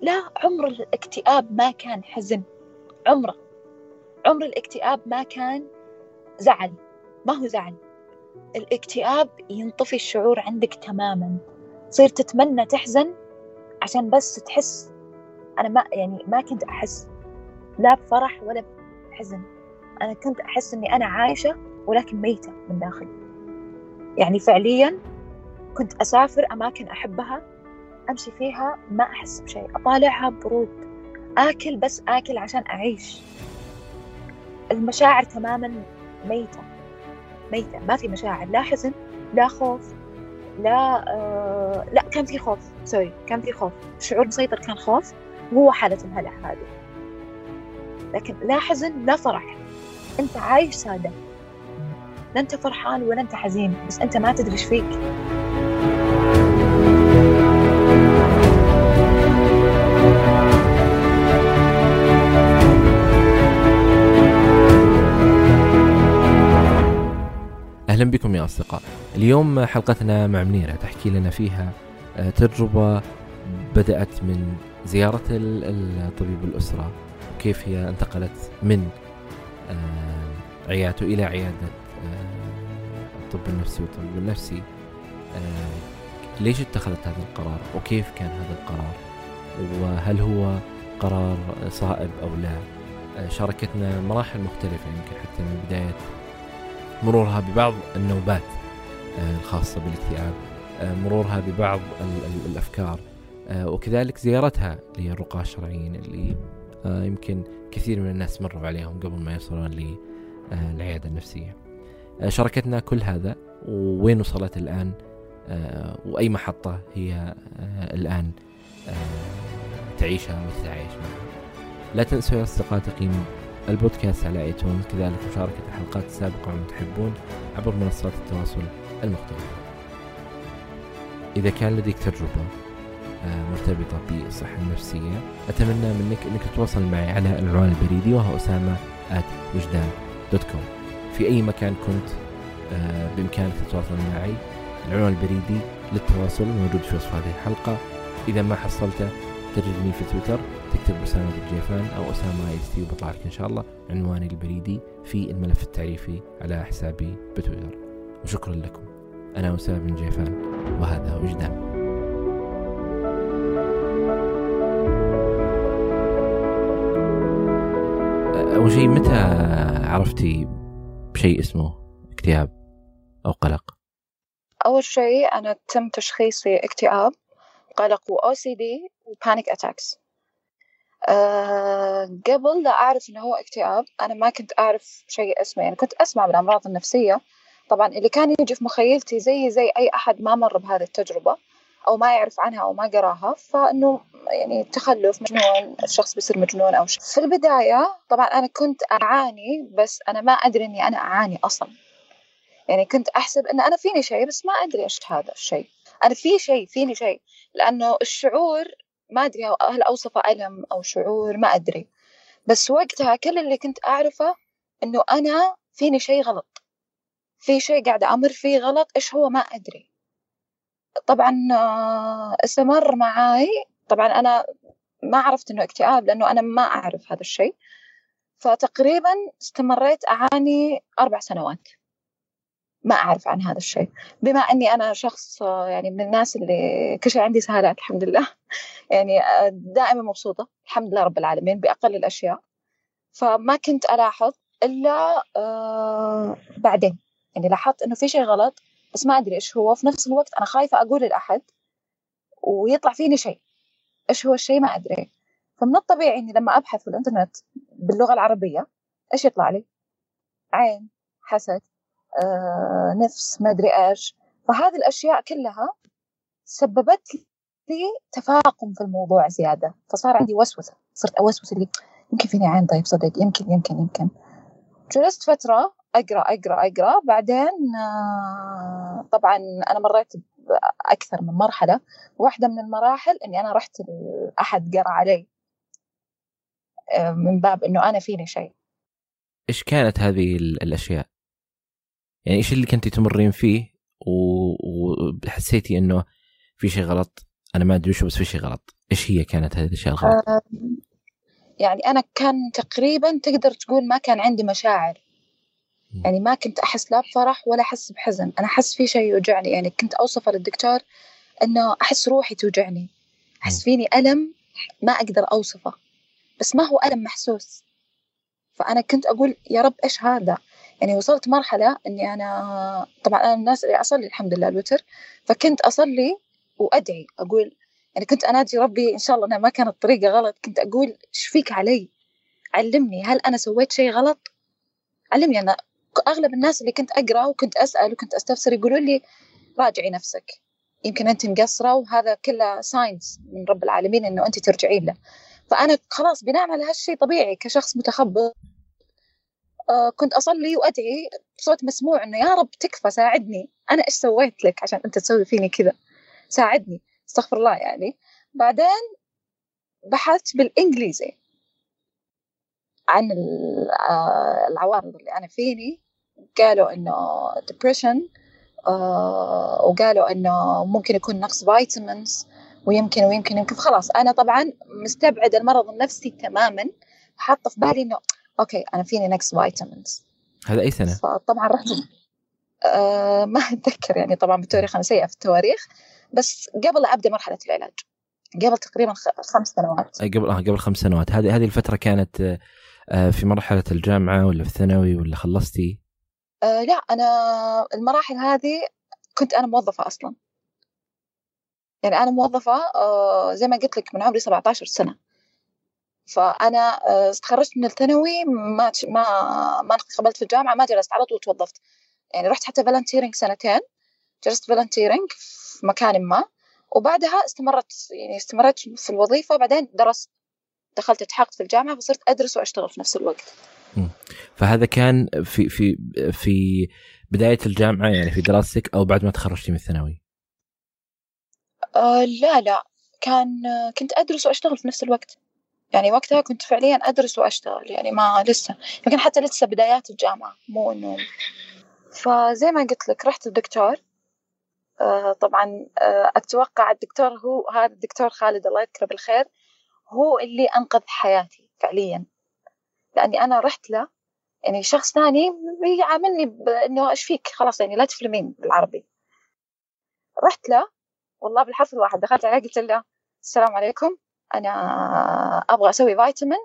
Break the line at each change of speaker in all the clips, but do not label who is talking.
لا عمر الاكتئاب ما كان حزن. عمره. عمر الاكتئاب ما كان زعل. ما هو زعل. الاكتئاب ينطفي الشعور عندك تماما. تصير تتمنى تحزن عشان بس تحس. أنا ما يعني ما كنت أحس. لا بفرح ولا بحزن. أنا كنت أحس إني أنا عايشة ولكن ميتة من داخل. يعني فعليا كنت أسافر أماكن أحبها أمشي فيها ما أحس بشيء أطالعها برود. آكل بس آكل عشان أعيش. المشاعر تماما ميتة ميتة. ما في مشاعر لا حزن لا خوف لا آه لا كان في خوف. سوري كان في خوف. الشعور مسيطر كان خوف. وهو حالة الهلع هذه. لكن لا حزن لا فرح. أنت عايش سادة. لا انت فرحان ولا أنت حزين بس أنت ما تدري إيش فيك.
أهلا بكم يا أصدقاء. اليوم حلقتنا مع منيرة تحكي لنا فيها آه، تجربة بدأت من زيارة الطبيب الأسرة وكيف هي انتقلت من آه، عيادته إلى عيادة آه، الطب النفسي والطبيب النفسي. ليش اتخذت هذا القرار؟ وكيف كان هذا القرار؟ وهل هو قرار صائب أو لا؟ شاركتنا مراحل مختلفة يمكن حتى من بداية مرورها ببعض النوبات آه، الخاصة بالإكتئاب آه، مرورها ببعض الأفكار آه، وكذلك زيارتها للرقاة الشرعيين اللي يمكن كثير من الناس مروا عليهم قبل ما يوصلون للعيادة النفسية. شاركتنا كل هذا ووين وصلت الآن؟ وأي محطة هي الآن تعيشها وتتعايش معها لا تنسوا يا أصدقاء تقييم البودكاست على ايتونز كذلك مشاركة الحلقات السابقة من تحبون عبر منصات التواصل المختلفة. إذا كان لديك تجربة آه، مرتبطة بالصحة النفسية أتمنى منك أنك تتواصل معي على العنوان البريدي وهو أسامة وجدان dot com في أي مكان كنت آه، بإمكانك تتواصل معي العنوان البريدي للتواصل موجود في وصف هذه الحلقة. إذا ما حصلته تجدني في تويتر تكتب أسامة الجيفان أو أسامة إي وبطلع لك إن شاء الله. عنواني البريدي في الملف التعريفي على حسابي بتويتر. وشكرا لكم. أنا أسامة بن جيفان وهذا وجدان أول شيء متى عرفتي بشيء اسمه اكتئاب أو قلق؟
أول شيء أنا تم تشخيصي اكتئاب قلق و OCD و panic attacks أه قبل لا أعرف إنه هو اكتئاب أنا ما كنت أعرف شيء اسمه يعني كنت أسمع بالأمراض النفسية. طبعا اللي كان يجي في مخيلتي زي زي أي أحد ما مر بهذه التجربة أو ما يعرف عنها أو ما قراها فإنه يعني تخلف مجنون الشخص بيصير مجنون أو شيء. في البداية طبعا أنا كنت أعاني بس أنا ما أدري إني أنا أعاني أصلا. يعني كنت أحسب إن أنا فيني شيء بس ما أدري إيش هذا الشيء. أنا في شيء فيني شيء لأنه الشعور ما أدري هل أوصفه ألم أو شعور ما أدري. بس وقتها كل اللي كنت أعرفه إنه أنا فيني شيء غلط. في شيء قاعدة أمر فيه غلط إيش هو ما أدري. طبعا آه، استمر معاي. طبعا أنا ما عرفت إنه اكتئاب لأنه أنا ما أعرف هذا الشيء فتقريبا استمريت أعاني أربع سنوات. ما أعرف عن هذا الشيء. بما أني أنا شخص يعني من الناس اللي كل شيء عندي سهالات الحمد لله. يعني دائما مبسوطة الحمد لله رب العالمين بأقل الأشياء. فما كنت ألاحظ إلا آه بعدين. يعني لاحظت إنه في شيء غلط بس ما أدري إيش هو. في نفس الوقت أنا خايفة أقول لأحد ويطلع فيني شيء. إيش هو الشيء؟ ما أدري. فمن الطبيعي إني لما أبحث في الإنترنت باللغة العربية إيش يطلع لي؟ عين حسد آه، نفس ما أدري إيش. فهذه الأشياء كلها سببت لي تفاقم في الموضوع زيادة. فصار عندي وسوسة. صرت أوسوس اللي يمكن فيني عين طيب صدق يمكن يمكن يمكن. جلست فترة أقرأ أقرأ أقرأ. بعدين آه، طبعا أنا مريت أكثر من مرحلة. واحدة من المراحل إني أنا رحت احد قرأ علي آه، من باب إنه أنا فيني شيء.
إيش كانت هذه الأشياء؟ يعني إيش اللي كنتي تمرين فيه؟ وحسيتي إنه في شيء غلط؟ أنا ما أدري وش بس في شيء غلط. إيش هي كانت هذه الأشياء الغلط؟
يعني أنا كان تقريبا تقدر تقول ما كان عندي مشاعر. يعني ما كنت أحس لا بفرح ولا أحس بحزن. أنا أحس في شيء يوجعني. يعني كنت اوصفه للدكتور إنه أحس روحي توجعني. أحس فيني ألم ما أقدر أوصفه. بس ما هو ألم محسوس. فأنا كنت أقول يا رب إيش هذا؟ يعني وصلت مرحلة إني أنا طبعا أنا من الناس اللي أصلي الحمد لله الوتر فكنت أصلي وأدعي أقول يعني كنت أنادي ربي إن شاء الله أنا ما كانت طريقة غلط كنت أقول إيش فيك علي؟ علمني هل أنا سويت شيء غلط؟ علمني أنا أغلب الناس اللي كنت أقرأ وكنت أسأل وكنت أستفسر يقولوا لي راجعي نفسك. يمكن أنت مقصرة وهذا كله signs من رب العالمين إنه أنت ترجعين له. فأنا خلاص بناء على هالشيء طبيعي كشخص متخبط. كنت أصلي وأدعي بصوت مسموع إنه يا رب تكفى ساعدني. أنا إيش سويت لك عشان أنت تسوي فيني كذا؟ ساعدني استغفر الله يعني. بعدين بحثت بالإنجليزي عن آه، العوارض اللي أنا فيني. قالوا إنه depression آه وقالوا إنه ممكن يكون نقص vitamins ويمكن ويمكن يمكن. خلاص أنا طبعا مستبعد المرض النفسي تماما. حاطة في بالي إنه okay أنا فيني نقص vitamins
هذا أي سنة؟
فطبعا رحت آه ما أتذكر يعني طبعا بالتواريخ أنا سيئة في التواريخ. بس قبل أبدأ مرحلة العلاج قبل تقريبا خمس سنوات.
قبل آه قبل خمس سنوات. هذه هذه الفترة كانت آه في مرحلة الجامعة ولا في الثانوي ولا خلصتي؟
آه لا أنا المراحل هذه كنت أنا موظفة أصلا. يعني أنا موظفة آه زي ما قلت لك من عمري 17 سنة. فأنا آه، تخرجت من الثانوي ما ما ما قبلت في الجامعة ما جلست على طول توظفت. يعني رحت حتى volunteering سنتين. جلست volunteering في مكان ما. وبعدها استمرت يعني استمرت في الوظيفة بعدين درست. دخلت التحقت في الجامعة فصرت أدرس وأشتغل في نفس الوقت.
فهذا كان في في في بداية الجامعة يعني في دراستك أو بعد ما تخرجتي من الثانوي؟
آه لا لا. كان كنت أدرس وأشتغل في نفس الوقت. يعني وقتها كنت فعليا أدرس وأشتغل يعني ما لسه يمكن حتى لسه بدايات الجامعة مو إنه فزي ما قلت لك رحت الدكتور آه طبعا آه أتوقع الدكتور هو هذا الدكتور خالد الله يذكره بالخير هو اللي أنقذ حياتي فعليا. لأني أنا رحت له يعني شخص ثاني بيعاملني بأنه إيش فيك؟ خلاص يعني لا تفلمين بالعربي. رحت له والله بالحرف الواحد دخلت عليه قلت له السلام عليكم. أنا أبغى أسوي فيتامين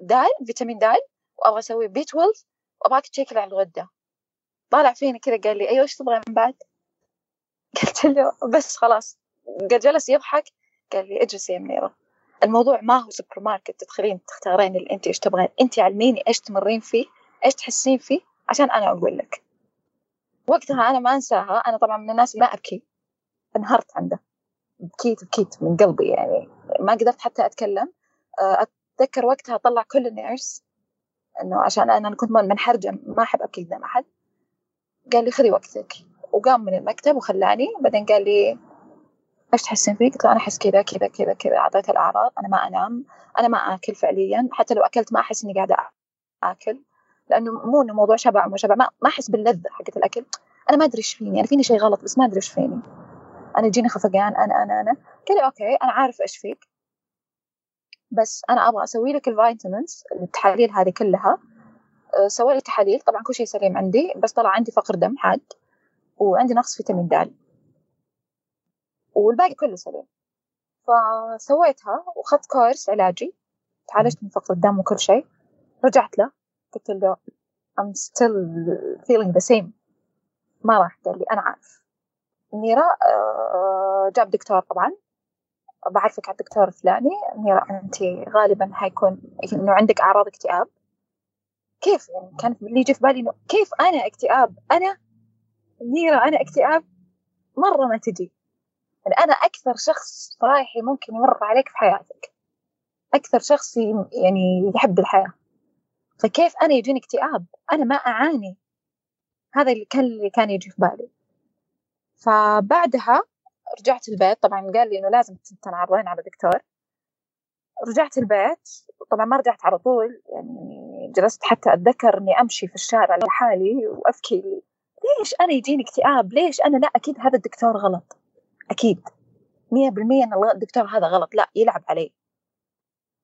دال فيتامين دال وأبغى أسوي بي 12 وأبغاك تشيكي على الغدة. طالع فيني كذا قال لي أيوه إيش تبغى من بعد؟ قلت له بس خلاص. قال جلس يضحك. قال لي اجلسي يا منيره الموضوع ما هو سوبر ماركت تدخلين تختارين اللي أنت إيش تبغين. أنت علميني إيش تمرين فيه إيش تحسين فيه عشان أنا أقول لك. وقتها أنا ما أنساها أنا طبعا من الناس ما أبكي. انهرت عنده. بكيت بكيت من قلبي يعني. ما قدرت حتى أتكلم. آه، أتذكر وقتها طلع كل ال nurse إنه عشان أنا كنت منحرجة ما أحب أبكي قدام أحد. قال لي خذي وقتك. وقام من المكتب وخلاني. بعدين قال لي إيش تحسين فيه؟ قلت له أنا أحس كذا كذا كذا كذا. أعطيته الأعراض. أنا ما أنام. أنا ما آكل فعليا. حتى لو أكلت ما أحس إني قاعدة آكل. لأنه مو إنه موضوع شبع وما شبع. ما, ما أحس باللذة حقت الأكل. أنا ما أدري إيش فيني. أنا فيني شيء غلط بس ما أدري إيش فيني. أنا يجيني خفقان أنا أنا أنا. قال لي okay أنا عارف إيش فيك. بس أنا أبغى أسوي لك ال vitamins التحاليل هذه كلها. أه، سوى لي تحاليل طبعا كل شيء سليم عندي بس طلع عندي فقر دم حاد وعندي نقص فيتامين د. والباقي كله سليم. فسويتها وأخذت كورس علاجي تعالجت من فقر الدم وكل شيء. رجعت له قلت له I'm still feeling the same. ما راح قال لي أنا عارف. ميرا آه، جاب دكتور طبعا. بعرفك على الدكتور الفلاني ميرا أنت غالبا حيكون إنه عندك أعراض اكتئاب. كيف يعني؟ كان اللي يجي في بالي إنه كيف أنا اكتئاب؟ أنا ميرا أنا اكتئاب؟ مرة ما تجي. يعني أنا أكثر شخص صراحي ممكن يمر عليك في حياتك. أكثر شخص يعني يحب الحياة. فكيف أنا يجيني اكتئاب؟ أنا ما أعاني. هذا اللي كان اللي كان يجي في بالي. فبعدها رجعت البيت طبعا قال لي إنه لازم تنعرضين على دكتور. رجعت البيت طبعا ما رجعت على طول يعني جلست حتى أتذكر إني أمشي في الشارع لحالي وأبكي ليش أنا يجيني اكتئاب؟ ليش أنا لا؟ أكيد هذا الدكتور غلط. أكيد. مية بالمية أن الدكتور هذا غلط. لا يلعب علي.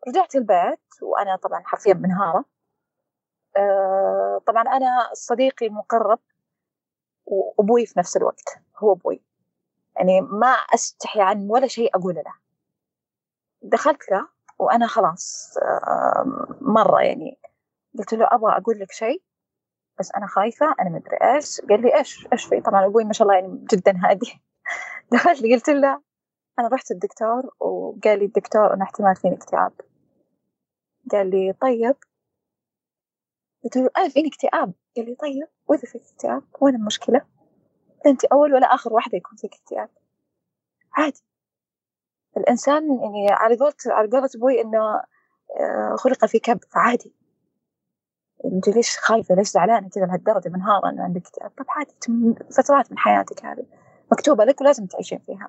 رجعت البيت وأنا طبعا حرفيا منهارة. آه، طبعا أنا صديقي المقرب وأبوي في نفس الوقت. هو أبوي. يعني ما أستحي عن ولا شيء أقول له. دخلت له وأنا خلاص مرة يعني قلت له أبغى أقول لك شيء بس أنا خايفة أنا مدري إيش. قال لي إيش؟ إيش في؟ طبعا أبوي ما شاء الله يعني جدا هادي. دخلت قلت له أنا رحت الدكتور وقال لي الدكتور أنا احتمال فيني اكتئاب. قال لي طيب. قلت له أنا فيني اكتئاب؟ قال لي طيب. وإذا فيك اكتئاب؟ وين المشكلة؟ أنت أول ولا آخر واحدة يكون فيك اكتئاب. عادي. الإنسان يعني على قولة على قولة أبوي إنه آه، خلق في كبد فعادي. أنت ليش خايفة؟ ليش زعلانة كذا لهالدرجة منهارة إنه عندك اكتئاب؟ طب عادي فترات من حياتك هذه. مكتوبة لك ولازم تعيشين فيها.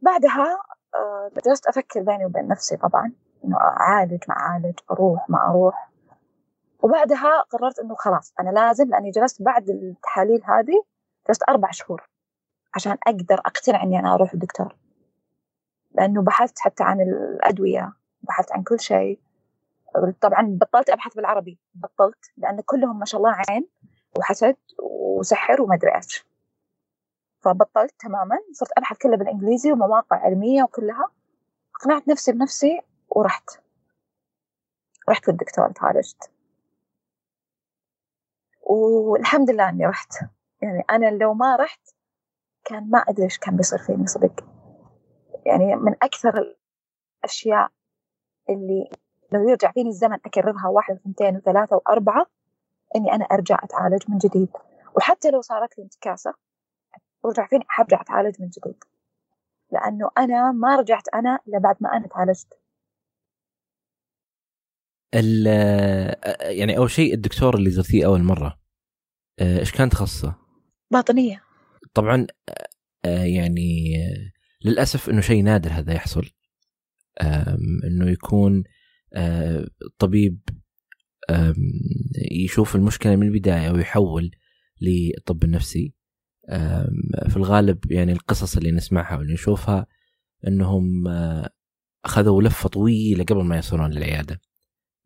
بعدها آه، جلست أفكر بيني وبين نفسي طبعا. إنه أعالج ما أعالج أروح ما أروح. وبعدها قررت إنه خلاص أنا لازم لأني جلست بعد التحاليل هذه جلست أربع شهور عشان أقدر أقتنع إني أنا أروح الدكتور لأنه بحثت حتى عن الأدوية بحثت عن كل شيء. طبعا بطلت أبحث بالعربي بطلت لأن كلهم ما شاء الله عين وحسد وسحر وما أدري إيش. فبطلت تماما صرت أبحث كلها بالإنجليزي ومواقع علمية وكلها. أقنعت نفسي بنفسي ورحت. رحت للدكتور تعالجت. والحمد لله إني رحت. يعني أنا لو ما رحت كان ما أدري إيش كان بيصير فيني صدق. يعني من أكثر الأشياء اللي لو يرجع فيني الزمن أكررها واحد واثنتين وثلاثة وأربعة إني أنا أرجع أتعالج من جديد. وحتى لو صارت لي انتكاسة رجع فيني حرجع أتعالج من جديد. لأنه أنا ما رجعت أنا إلا بعد ما أنا تعالجت.
يعني أول شيء الدكتور اللي زرتيه أول مرة إيش كان تخصصه؟
باطنية.
طبعا آه، يعني للأسف إنه شيء نادر هذا يحصل. إنه يكون آه، طبيب يشوف المشكلة من البداية ويحول للطب النفسي. في الغالب يعني القصص اللي نسمعها واللي نشوفها إنهم آه، أخذوا لفة طويلة قبل ما يصلون للعيادة.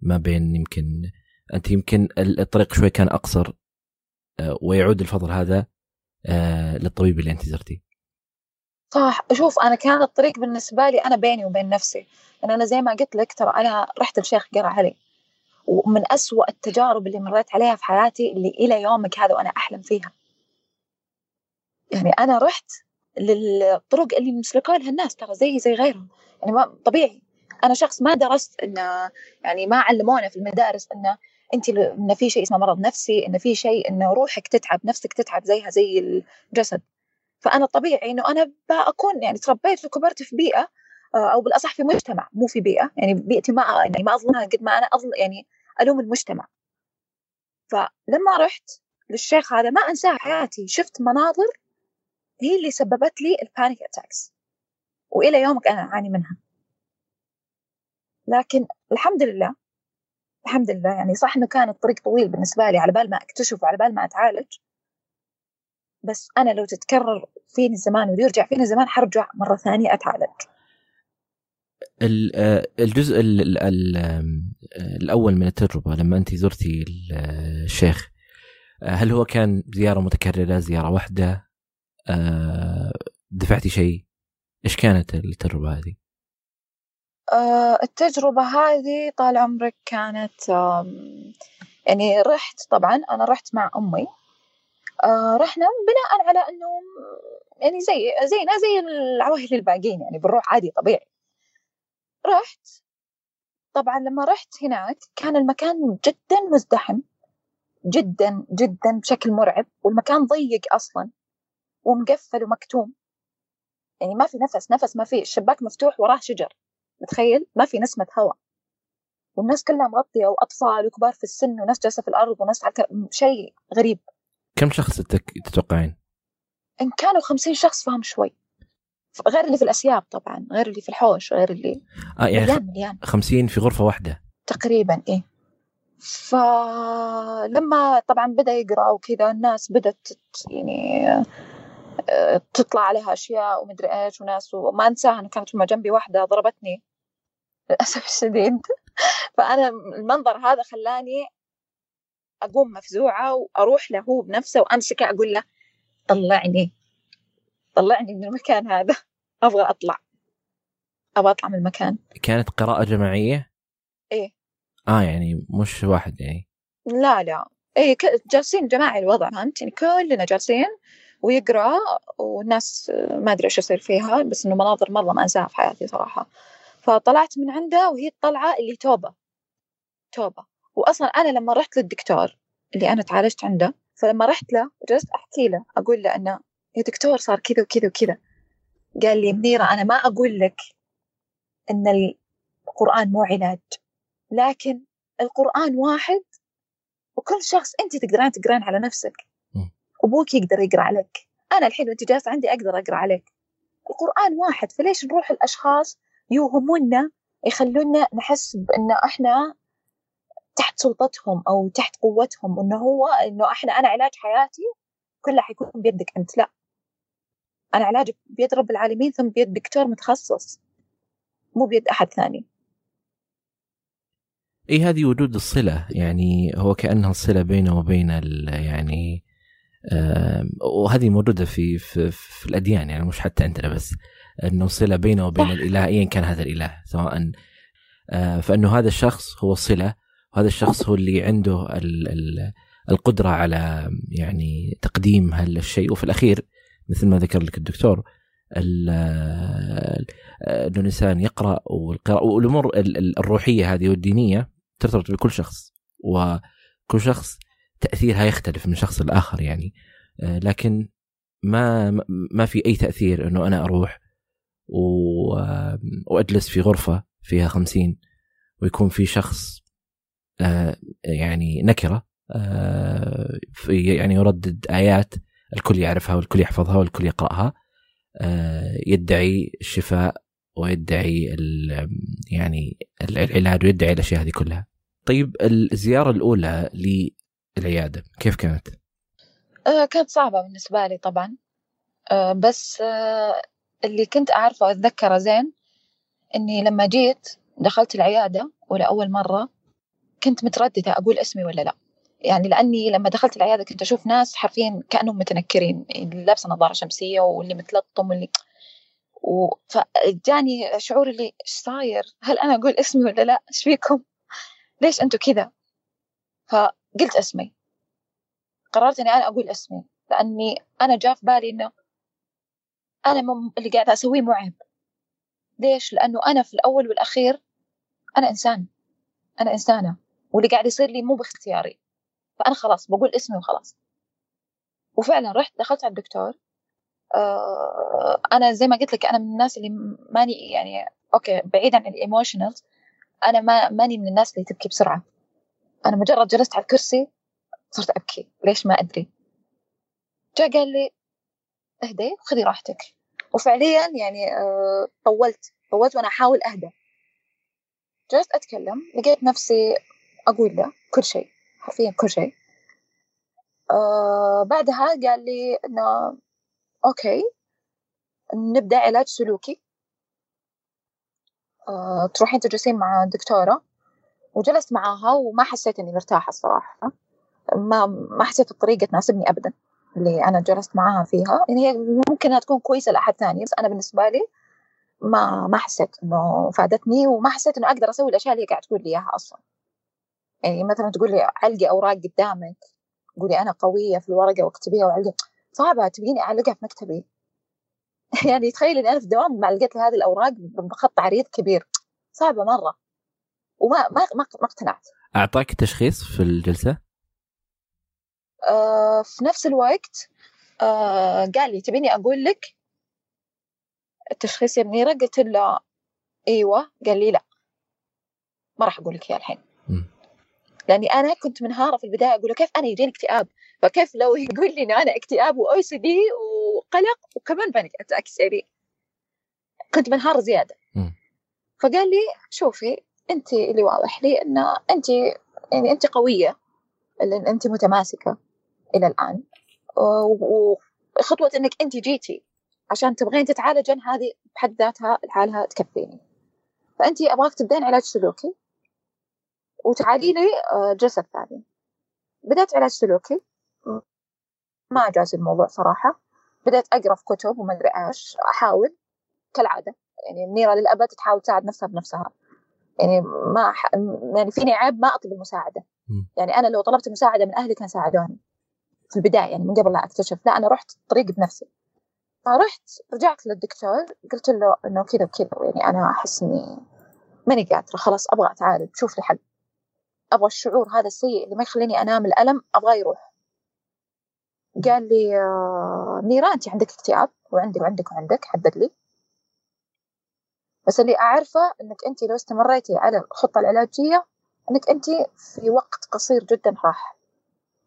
ما بين يمكن أنت يمكن الطريق شوي كان أقصر آه، ويعود الفضل هذا للطبيب اللي انت زرتيه.
صح. شوف أنا كان الطريق بالنسبة لي أنا بيني وبين نفسي. أن أنا زي ما قلت لك ترى أنا رحت لشيخ قرأ علي. ومن أسوأ التجارب اللي مريت عليها في حياتي اللي إلى يومك هذا وأنا أحلم فيها. يعني أنا رحت للطرق اللي مسلكوا لها الناس ترى زي زي غيرهم. يعني ما طبيعي. أنا شخص ما درست إنه يعني ما علمونا في المدارس إنه انت انه في شيء اسمه مرض نفسي انه في شيء انه روحك تتعب نفسك تتعب زيها زي الجسد. فأنا طبيعي إنه أنا بكون يعني تربيت وكبرت في بيئة آه، أو بالأصح في مجتمع مو في بيئة. يعني بيئتي ما يعني ما اظلمها قد ما أنا اظلم يعني ألوم المجتمع. فلما رحت للشيخ هذا ما أنساه حياتي شفت مناظر هي اللي سببت لي ال panic attacks وإلى يومك أنا أعاني منها. لكن الحمد لله الحمد لله. يعني صح إنه كان الطريق طويل بالنسبة لي على بال ما أكتشف وعلى بال ما أتعالج. بس أنا لو تتكرر فيني الزمان ويرجع فيني الزمان حرجع مرة ثانية أتعالج.
آه، الجزء الأول من التجربة لما أنت زرتي الشيخ آه، هل هو كان زيارة متكررة زيارة واحدة؟ آه، دفعتي شيء؟ إيش كانت التجربة هذه؟
التجربة هذه طال عمرك كانت يعني رحت طبعا أنا رحت مع أمي. آه رحنا بناء على انه يعني زي زينا زي العواهل الباقيين يعني بنروح عادي طبيعي. رحت. طبعا لما رحت هناك كان المكان جدا مزدحم جدا جدا بشكل مرعب والمكان ضيق أصلا ومقفل ومكتوم. يعني ما في نفس نفس ما في الشباك مفتوح وراه شجر. متخيل؟ ما في نسمة هواء والناس كلها مغطية وأطفال وكبار في السن وناس جالسة في الأرض وناس على شيء غريب.
كم شخص تتوقعين؟
إن كانوا خمسين شخص فهم شوي. غير اللي في الأسياب طبعا غير اللي في الحوش غير اللي
آه يعني مليان مليان. 50 في غرفة واحدة.
تقريبا إيه. فلما طبعا بدأ يقرأ وكذا الناس بدأت يعني آه، تطلع عليها أشياء ومدري إيش وناس وما أنساها أنا كانت جنبي واحدة ضربتني. للأسف الشديد. فأنا المنظر هذا خلاني أقوم مفزوعة وأروح له هو بنفسه وأمسكه أقول له طلعني طلعني من المكان هذا. أبغى أطلع. أبغى أطلع من المكان.
كانت قراءة جماعية؟
إيه.
آه يعني مش واحد يعني.
لا لا. إيه جالسين جماعي الوضع فهمت؟ يعني كلنا جالسين ويقرأ والناس ما أدري إيش يصير فيها بس إنه مناظر مرة ما أنساها في حياتي صراحة. فطلعت من عنده وهي الطلعة اللي توبة توبة. وأصلا أنا لما رحت للدكتور اللي أنا تعالجت عنده فلما رحت له وجلست أحكي له أقول له أنه يا دكتور صار كذا وكذا وكذا. قال لي منيرة أنا ما أقول لك أن القرآن مو علاج لكن القرآن واحد وكل شخص أنت تقدرين تقرين على نفسك. أبوك يقدر يقرأ عليك. أنا الحين وأنت جالسة عندي أقدر أقرأ عليك. القرآن واحد فليش نروح الأشخاص يوهمونا يخلونا نحس بأن إحنا تحت سلطتهم أو تحت قوتهم إنه هو إنه إحنا أنا علاج حياتي كله حيكون بيدك أنت. لا. أنا علاجك بيد رب العالمين ثم بيد دكتور متخصص مو بيد أحد ثاني.
إي هذه وجود الصلة. يعني هو كأنها الصلة بينه وبين يعني وهذه موجودة في, في في الأديان يعني مش حتى عندنا بس. انه صله بينه وبين الإله ايا كان هذا الإله سواء آه فأنه هذا الشخص هو الصله وهذا الشخص هو اللي عنده ال ال القدرة على يعني تقديم هالشيء. وفي الأخير مثل ما ذكر لك الدكتور انه الإنسان يقرأ والقراءة والأمور الروحية هذه والدينية ترتبط بكل شخص وكل شخص تأثيرها يختلف من شخص لآخر يعني. آه، لكن ما ما في أي تأثير أنه أنا أروح وأجلس في غرفة فيها خمسين ويكون في شخص آه، يعني نكرة آه، يعني يردد آيات الكل يعرفها والكل يحفظها والكل يقرأها يدعي الشفاء ويدعي يعني العلاج ويدعي الأشياء هذه كلها طيب الزيارة الأولى للعيادة كيف كانت؟
آه كانت صعبة بالنسبة لي طبعا آه بس آه اللي كنت أعرفه واتذكره زين إني لما جيت دخلت العيادة ولأول مرة كنت مترددة أقول اسمي ولا لا يعني لأني لما دخلت العيادة كنت أشوف ناس حرفيا كأنهم متنكرين اللي لابسة نظارة شمسية واللي متلطم واللي فجاني شعور اللي إيش صاير؟ هل أنا أقول اسمي ولا لا؟ إيش فيكم؟ ليش أنتوا كذا؟ فقلت اسمي قررت إني أنا أقول اسمي لأني أنا جاء في بالي إنه أنا مم اللي قاعدة أسويه مو عيب. ليش؟ لأنه أنا في الأول والأخير أنا إنسان. أنا إنسانة. واللي قاعد يصير لي مو باختياري. فأنا خلاص بقول اسمي وخلاص. وفعلا رحت دخلت على الدكتور. آه أنا زي ما قلت لك أنا من الناس اللي ماني يعني okay بعيدا عن ال emotionals أنا ما ماني من الناس اللي تبكي بسرعة. أنا مجرد جلست على الكرسي صرت أبكي. ليش؟ ما أدري. جاء قال لي أهدي خذي راحتك. وفعليا يعني آه طولت طولت وأنا أحاول أهدى. جلست أتكلم لقيت نفسي أقول له كل شيء حرفيا كل شيء. آه بعدها قال لي إنه أوكي نبدأ علاج سلوكي. آه، تروحين تجلسين مع دكتورة. وجلست معاها وما حسيت إني مرتاحة الصراحة. ما ما حسيت الطريقة تناسبني أبدا. اللي أنا جلست معاها فيها. يعني هي ممكن تكون كويسة لأحد ثاني بس أنا بالنسبة لي ما ما حسيت إنه فادتني وما حسيت إنه أقدر أسوي الأشياء اللي هي قاعد تقول لي إياها أصلا. يعني مثلا تقول لي علقي أوراق قدامك قولي أنا قوية في الورقة واكتبيها وعلقي. صعبة تبيني أعلقها في مكتبي. يعني تخيل إني أنا في الدوام معلقت هذه الأوراق بخط عريض كبير. صعبة مرة. وما ما ما, ما اقتنعت.
أعطاك تشخيص في الجلسة؟
آه في نفس الوقت آه قال لي تبيني أقول لك؟ التشخيص يا منيره قلت له إيوه. قال لي لا. ما راح أقول لك إياه الحين. لأني أنا كنت منهارة في البداية أقول له كيف أنا يجيني اكتئاب؟ فكيف لو يقول لي انه أنا اكتئاب و OCD وقلق وكمان panic attacks يعني كنت منهار زيادة. فقال لي شوفي انت اللي واضح لي إن انت يعني انت قوية لأن انت متماسكة. إلى الآن. خطوة إنك أنت جيتي عشان تبغين تتعالجين هذه بحد ذاتها لحالها تكفيني. فأنت أبغاك تبدين علاج سلوكي وتعالي لي آه، الثانية بدأت علاج سلوكي. ما جاز الموضوع صراحة. بدأت أقرأ في كتب وما أدري إيش. أحاول كالعادة. يعني منيرة للأبد تحاول تساعد نفسها بنفسها. يعني ما ح... يعني فيني عيب ما أطلب المساعدة. يعني أنا لو طلبت مساعدة من أهلي كان ساعدوني. في البداية يعني من قبل لا أكتشف لا أنا رحت طريق بنفسي. فرحت رجعت للدكتور قلت له إنه كذا وكذا يعني أنا أحس إني ماني قادرة خلاص أبغى أتعالج شوف لي حل. أبغى الشعور هذا السيء اللي ما يخليني أنام الألم أبغى يروح. قال لي آه، نيرة أنت عندك اكتئاب وعندك وعندك وعندك حدد لي. بس اللي أعرفه إنك أنت لو استمريتي على الخطة العلاجية إنك أنت في وقت قصير جدا راح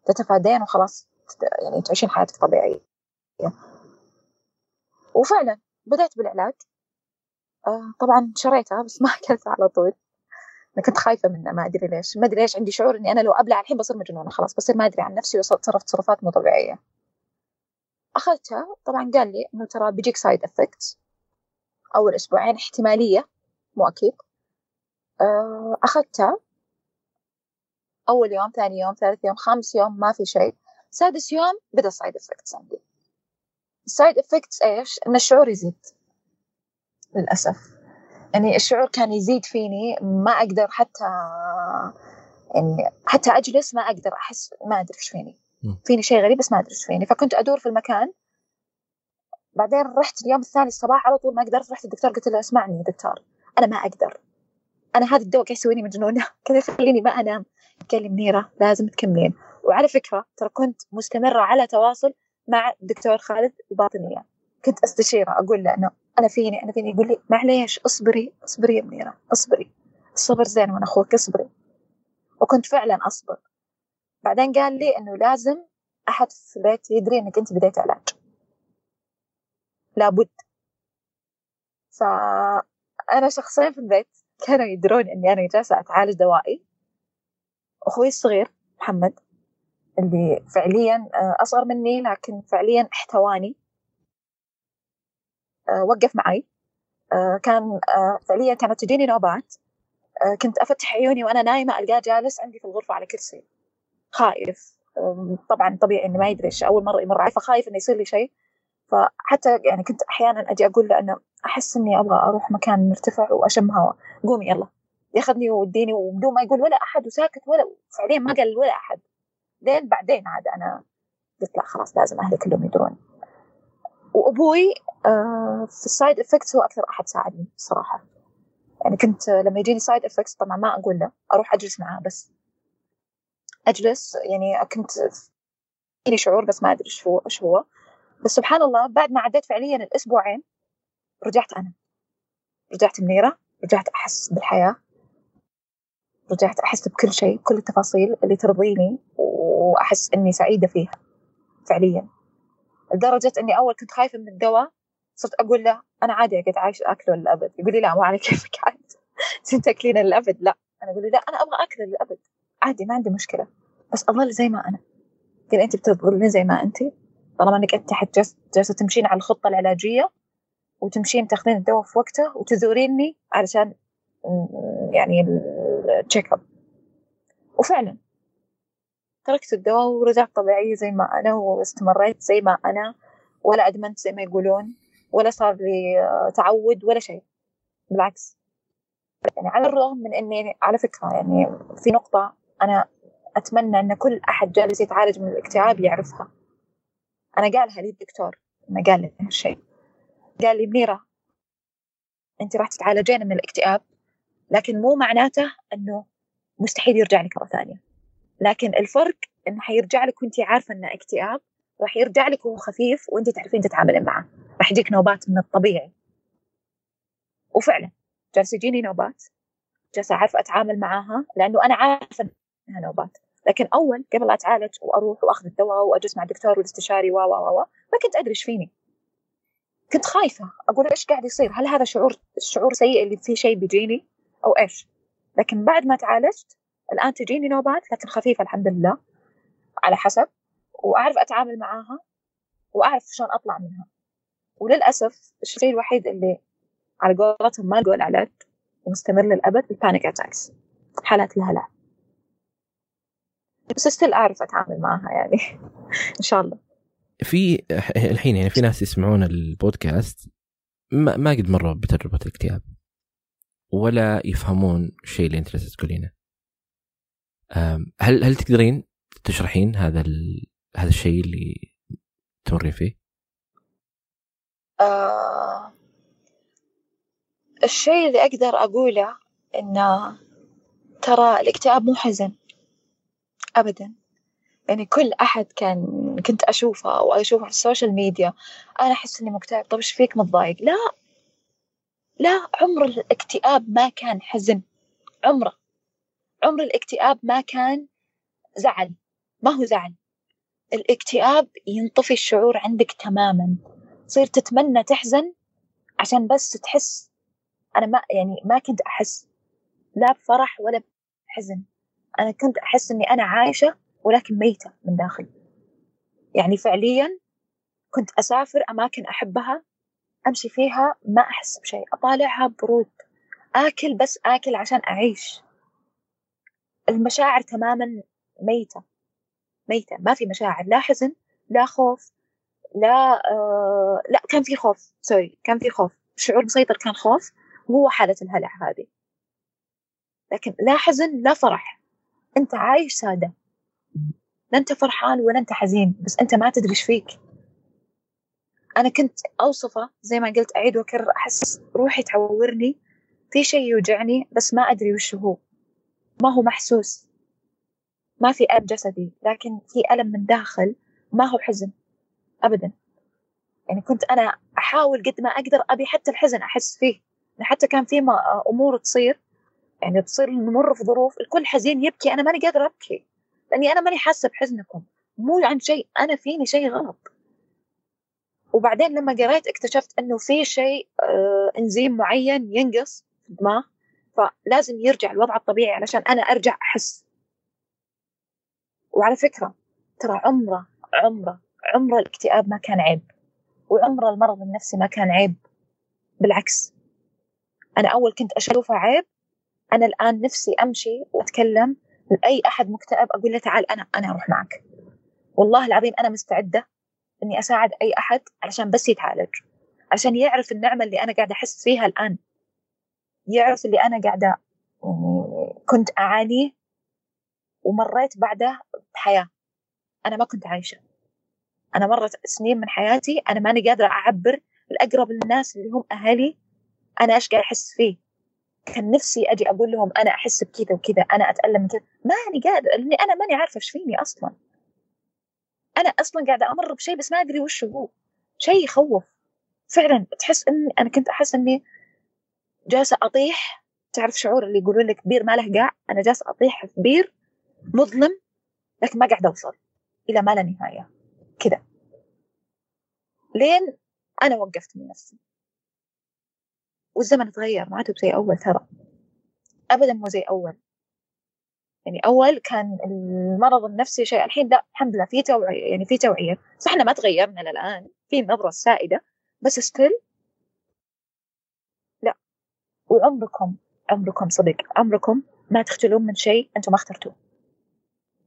تتفادين وخلاص. يعني تعيشين حياتك طبيعية. وفعلا بدأت بالعلاج. آه طبعا شريتها بس ما أكلتها على طول. أنا كنت خايفة منه ما أدري ليش. ما أدري ليش عندي شعور إني أنا لو أبلع الحين بصير مجنونة خلاص بصير ما أدري عن نفسي وأتصرف تصرفات مو طبيعية. أخذتها طبعا قال لي إنه ترى بيجيك side effects أول أسبوعين احتمالية مو أكيد. آه، أخذتها. أول يوم ثاني يوم ثالث يوم خامس يوم ما في شيء. سادس يوم بدأ ال side effects عندي. ال side effects إيش؟ إن الشعور يزيد. للأسف. يعني الشعور كان يزيد فيني ما أقدر حتى يعني حتى أجلس ما أقدر أحس ما أدري إيش فيني. فيني شيء غريب بس ما أدري إيش فيني. فكنت أدور في المكان. بعدين رحت اليوم الثاني الصباح على طول ما قدرت رحت الدكتور قلت له اسمعني يا دكتور أنا ما أقدر. أنا هذا الدواء قاعد يسويني مجنونة؟ كذا يخليني ما أنام؟ قال لي منيرة لازم تكملين. وعلى فكرة ترى كنت مستمرة على تواصل مع الدكتور خالد الباطنية كنت أستشيره أقول له إنه أنا فيني أنا فيني؟ يقول لي معليش اصبري اصبري يا منيرة اصبري. الصبر زين وأنا أخوك اصبري. وكنت فعلا أصبر. بعدين قال لي إنه لازم أحد في البيت يدري إنك أنت بديت علاج. لابد. فانا شخصين في البيت كانوا يدرون إني أنا جالسة أتعالج دوائي. أخوي الصغير محمد اللي فعليا آه، أصغر مني لكن فعليا احتواني. آه، وقف معي. آه، كان فعليا كانت تجيني نوبات. كنت أفتح عيوني وأنا نايمة ألقاه جالس عندي في الغرفة على كرسي خايف. طبعا طبيعي إنه ما يدري أول مرة يمر علي فخايف إنه يصير لي شيء. فحتى يعني كنت أحيانا أجي أقول له أنه أحس إني أبغى أروح مكان مرتفع وأشم هواء قومي يلا. ياخذني ويوديني وبدون ما يقول ولا أحد وساكت ولا فعليا ما قال ولا أحد. لين بعدين عاد أنا قلت لا خلاص لازم أهلي كلهم يدرون. وأبوي آه، في ال side effects هو أكثر أحد ساعدني الصراحه يعني كنت لما يجيني side effects طبعا ما أقول له أروح أجلس معاه بس. أجلس يعني كنت فيني شعور بس ما أدري إيش هو إيش هو. بس سبحان الله بعد ما عديت فعليا الأسبوعين رجعت أنا. رجعت منيرة رجعت أحس بالحياة. رجعت أحس بكل شيء كل التفاصيل اللي ترضيني. وأحس إني سعيدة فيها فعليا. لدرجة إني أول كنت خايفة من الدواء صرت أقول له أنا عادي أقعد عايش أكله للأبد يقول لي لا مو على كيفك عاد تاكلينه للأبد لا. أنا أقول له لا أنا أبغى أكله للأبد عادي ما عندي مشكلة. بس أظل زي ما أنا. قال أنت بتظلين زي ما أنت. طالما أنك أنت جالسة تمشين على الخطة العلاجية وتمشين تاخذين الدواء في وقته وتزوريني علشان يعني ال check up وفعلا تركت الدواء ورجعت طبيعية زي ما أنا واستمريت زي ما أنا ولا أدمنت زي ما يقولون ولا صار لي آه، تعود ولا شيء. بالعكس. يعني على الرغم من أني على فكرة يعني في نقطة أنا أتمنى أن كل أحد جالس يتعالج من الاكتئاب يعرفها. أنا قالها لي الدكتور أنا قال لي هالشيء قال لي منيرة أنت راح تتعالجين من الاكتئاب لكن مو معناته أنه مستحيل يرجع لك مرة ثانية. لكن الفرق إنه حيرجع لك وانت عارفة إنه اكتئاب راح يرجع لك وهو خفيف وانت تعرفين تتعاملين معه. راح يجيك نوبات من الطبيعي. وفعلا جالس يجيني نوبات جالسة أعرف أتعامل معاها لأنه أنا عارفة إنها نوبات. لكن أول قبل أتعالج وأروح وأخذ الدواء وأجلس مع الدكتور والاستشاري و و و ما كنت أدري إيش فيني. كنت خايفة أقول إيش قاعد يصير؟ هل هذا شعور شعور سيء اللي فيه شيء بيجيني أو إيش؟ لكن بعد ما تعالجت الآن تجيني نوبات لكن خفيفة الحمد لله على حسب. وأعرف أتعامل معاها وأعرف شلون أطلع منها. وللأسف الشيء الوحيد اللي على قولتهم ما لقوا العلاج ومستمر للأبد ال panic attacks حالات الهلع. بس still أعرف أتعامل معها يعني. إن شاء الله.
في الحين يعني في ناس يسمعون البودكاست ما, ما قد مروا بتجربة الاكتئاب. ولا يفهمون الشيء اللي أنت تقولينه. هل هل تقدرين تشرحين هذا. هذا الشيء اللي تمرين فيه؟
آه الشيء اللي أقدر أقوله إنه ترى الاكتئاب مو حزن. أبدا. يعني كل أحد كان كنت أشوفه أو أشوفه في السوشيال ميديا أنا أحس إني مكتئب. طب إيش فيك متضايق؟ لا. لا عمر الاكتئاب ما كان حزن. عمره. عمر الاكتئاب ما كان زعل ما هو زعل. الاكتئاب ينطفي الشعور عندك تماما. تصير تتمنى تحزن عشان بس تحس. أنا ما يعني ما كنت أحس لا بفرح ولا بحزن. أنا كنت أحس إني أنا عايشة ولكن ميتة من داخل. يعني فعليا كنت أسافر أماكن أحبها أمشي فيها ما أحس بشيء. أطالعها برود. آكل بس آكل عشان أعيش. المشاعر تماما ميتة ميتة ما في مشاعر لا حزن لا خوف لا آه لا كان في خوف سوري كان في خوف الشعور مسيطر كان خوف وهو حالة الهلع هذه. لكن لا حزن لا فرح. أنت عايش سادة. لا أنت فرحان ولا أنت حزين بس أنت ما تدري إيش فيك. أنا كنت أوصفه زي ما قلت أعيد وأكرر أحس روحي تعورني في شيء يوجعني بس ما أدري وش هو. ما هو محسوس. ما في ألم جسدي لكن في ألم من داخل ما هو حزن. أبدا. يعني كنت أنا أحاول قد ما أقدر أبي حتى الحزن أحس فيه. حتى كان في أمور تصير. يعني تصير نمر في ظروف الكل حزين يبكي أنا ماني قادرة أبكي. لأني أنا ماني حاسة بحزنكم. مو عن شيء أنا فيني شيء غلط. وبعدين لما قريت اكتشفت إنه في شيء آه إنزيم معين ينقص في الدماغ فلازم يرجع الوضع الطبيعي علشان أنا أرجع أحس. وعلى فكرة ترى عمره عمره عمره الاكتئاب ما كان عيب وعمره المرض النفسي ما كان عيب. بالعكس أنا أول كنت أشوفه عيب أنا الآن نفسي أمشي وأتكلم لأي أحد مكتئب أقول له تعال أنا أنا أروح معك. والله العظيم أنا مستعدة إني أساعد أي أحد علشان بس يتعالج عشان يعرف النعمة اللي أنا قاعدة أحس فيها الآن. يعرف اللي أنا قاعدة يعني كنت اعانيه ومريت بعده بحياة. أنا ما كنت عايشة. أنا مرت سنين من حياتي أنا ماني قادرة أعبر الاقرب للناس اللي هم أهلي أنا إيش قاعد أحس فيه. كان نفسي أجي أقول لهم أنا أحس بكذا وكذا أنا أتألم من كذا ماني قادرة لأني أنا ماني عارفة إيش فيني أصلا. أنا أصلا قاعدة أمر بشيء بس ما أدري وش هو. شيء يخوف. فعلا تحس إني أنا كنت أحس إني جالسة أطيح. تعرف شعور اللي يقولون لك بير ما له قاع؟ أنا جالسة أطيح في بير مظلم لكن ما قاعدة أوصل إلى ما لا نهاية. كذا لين أنا وقفت من نفسي. والزمن تغير ما عاد زي أول ترى. ابدا مو زي أول. يعني أول كان المرض النفسي شيء الحين لا الحمد لله في توعية يعني في توعية. صح ما تغيرنا للآن في النظرة السائدة بس ستيل وعمركم عمركم صدق عمركم ما تخجلون من شيء أنتم ما اخترتوه.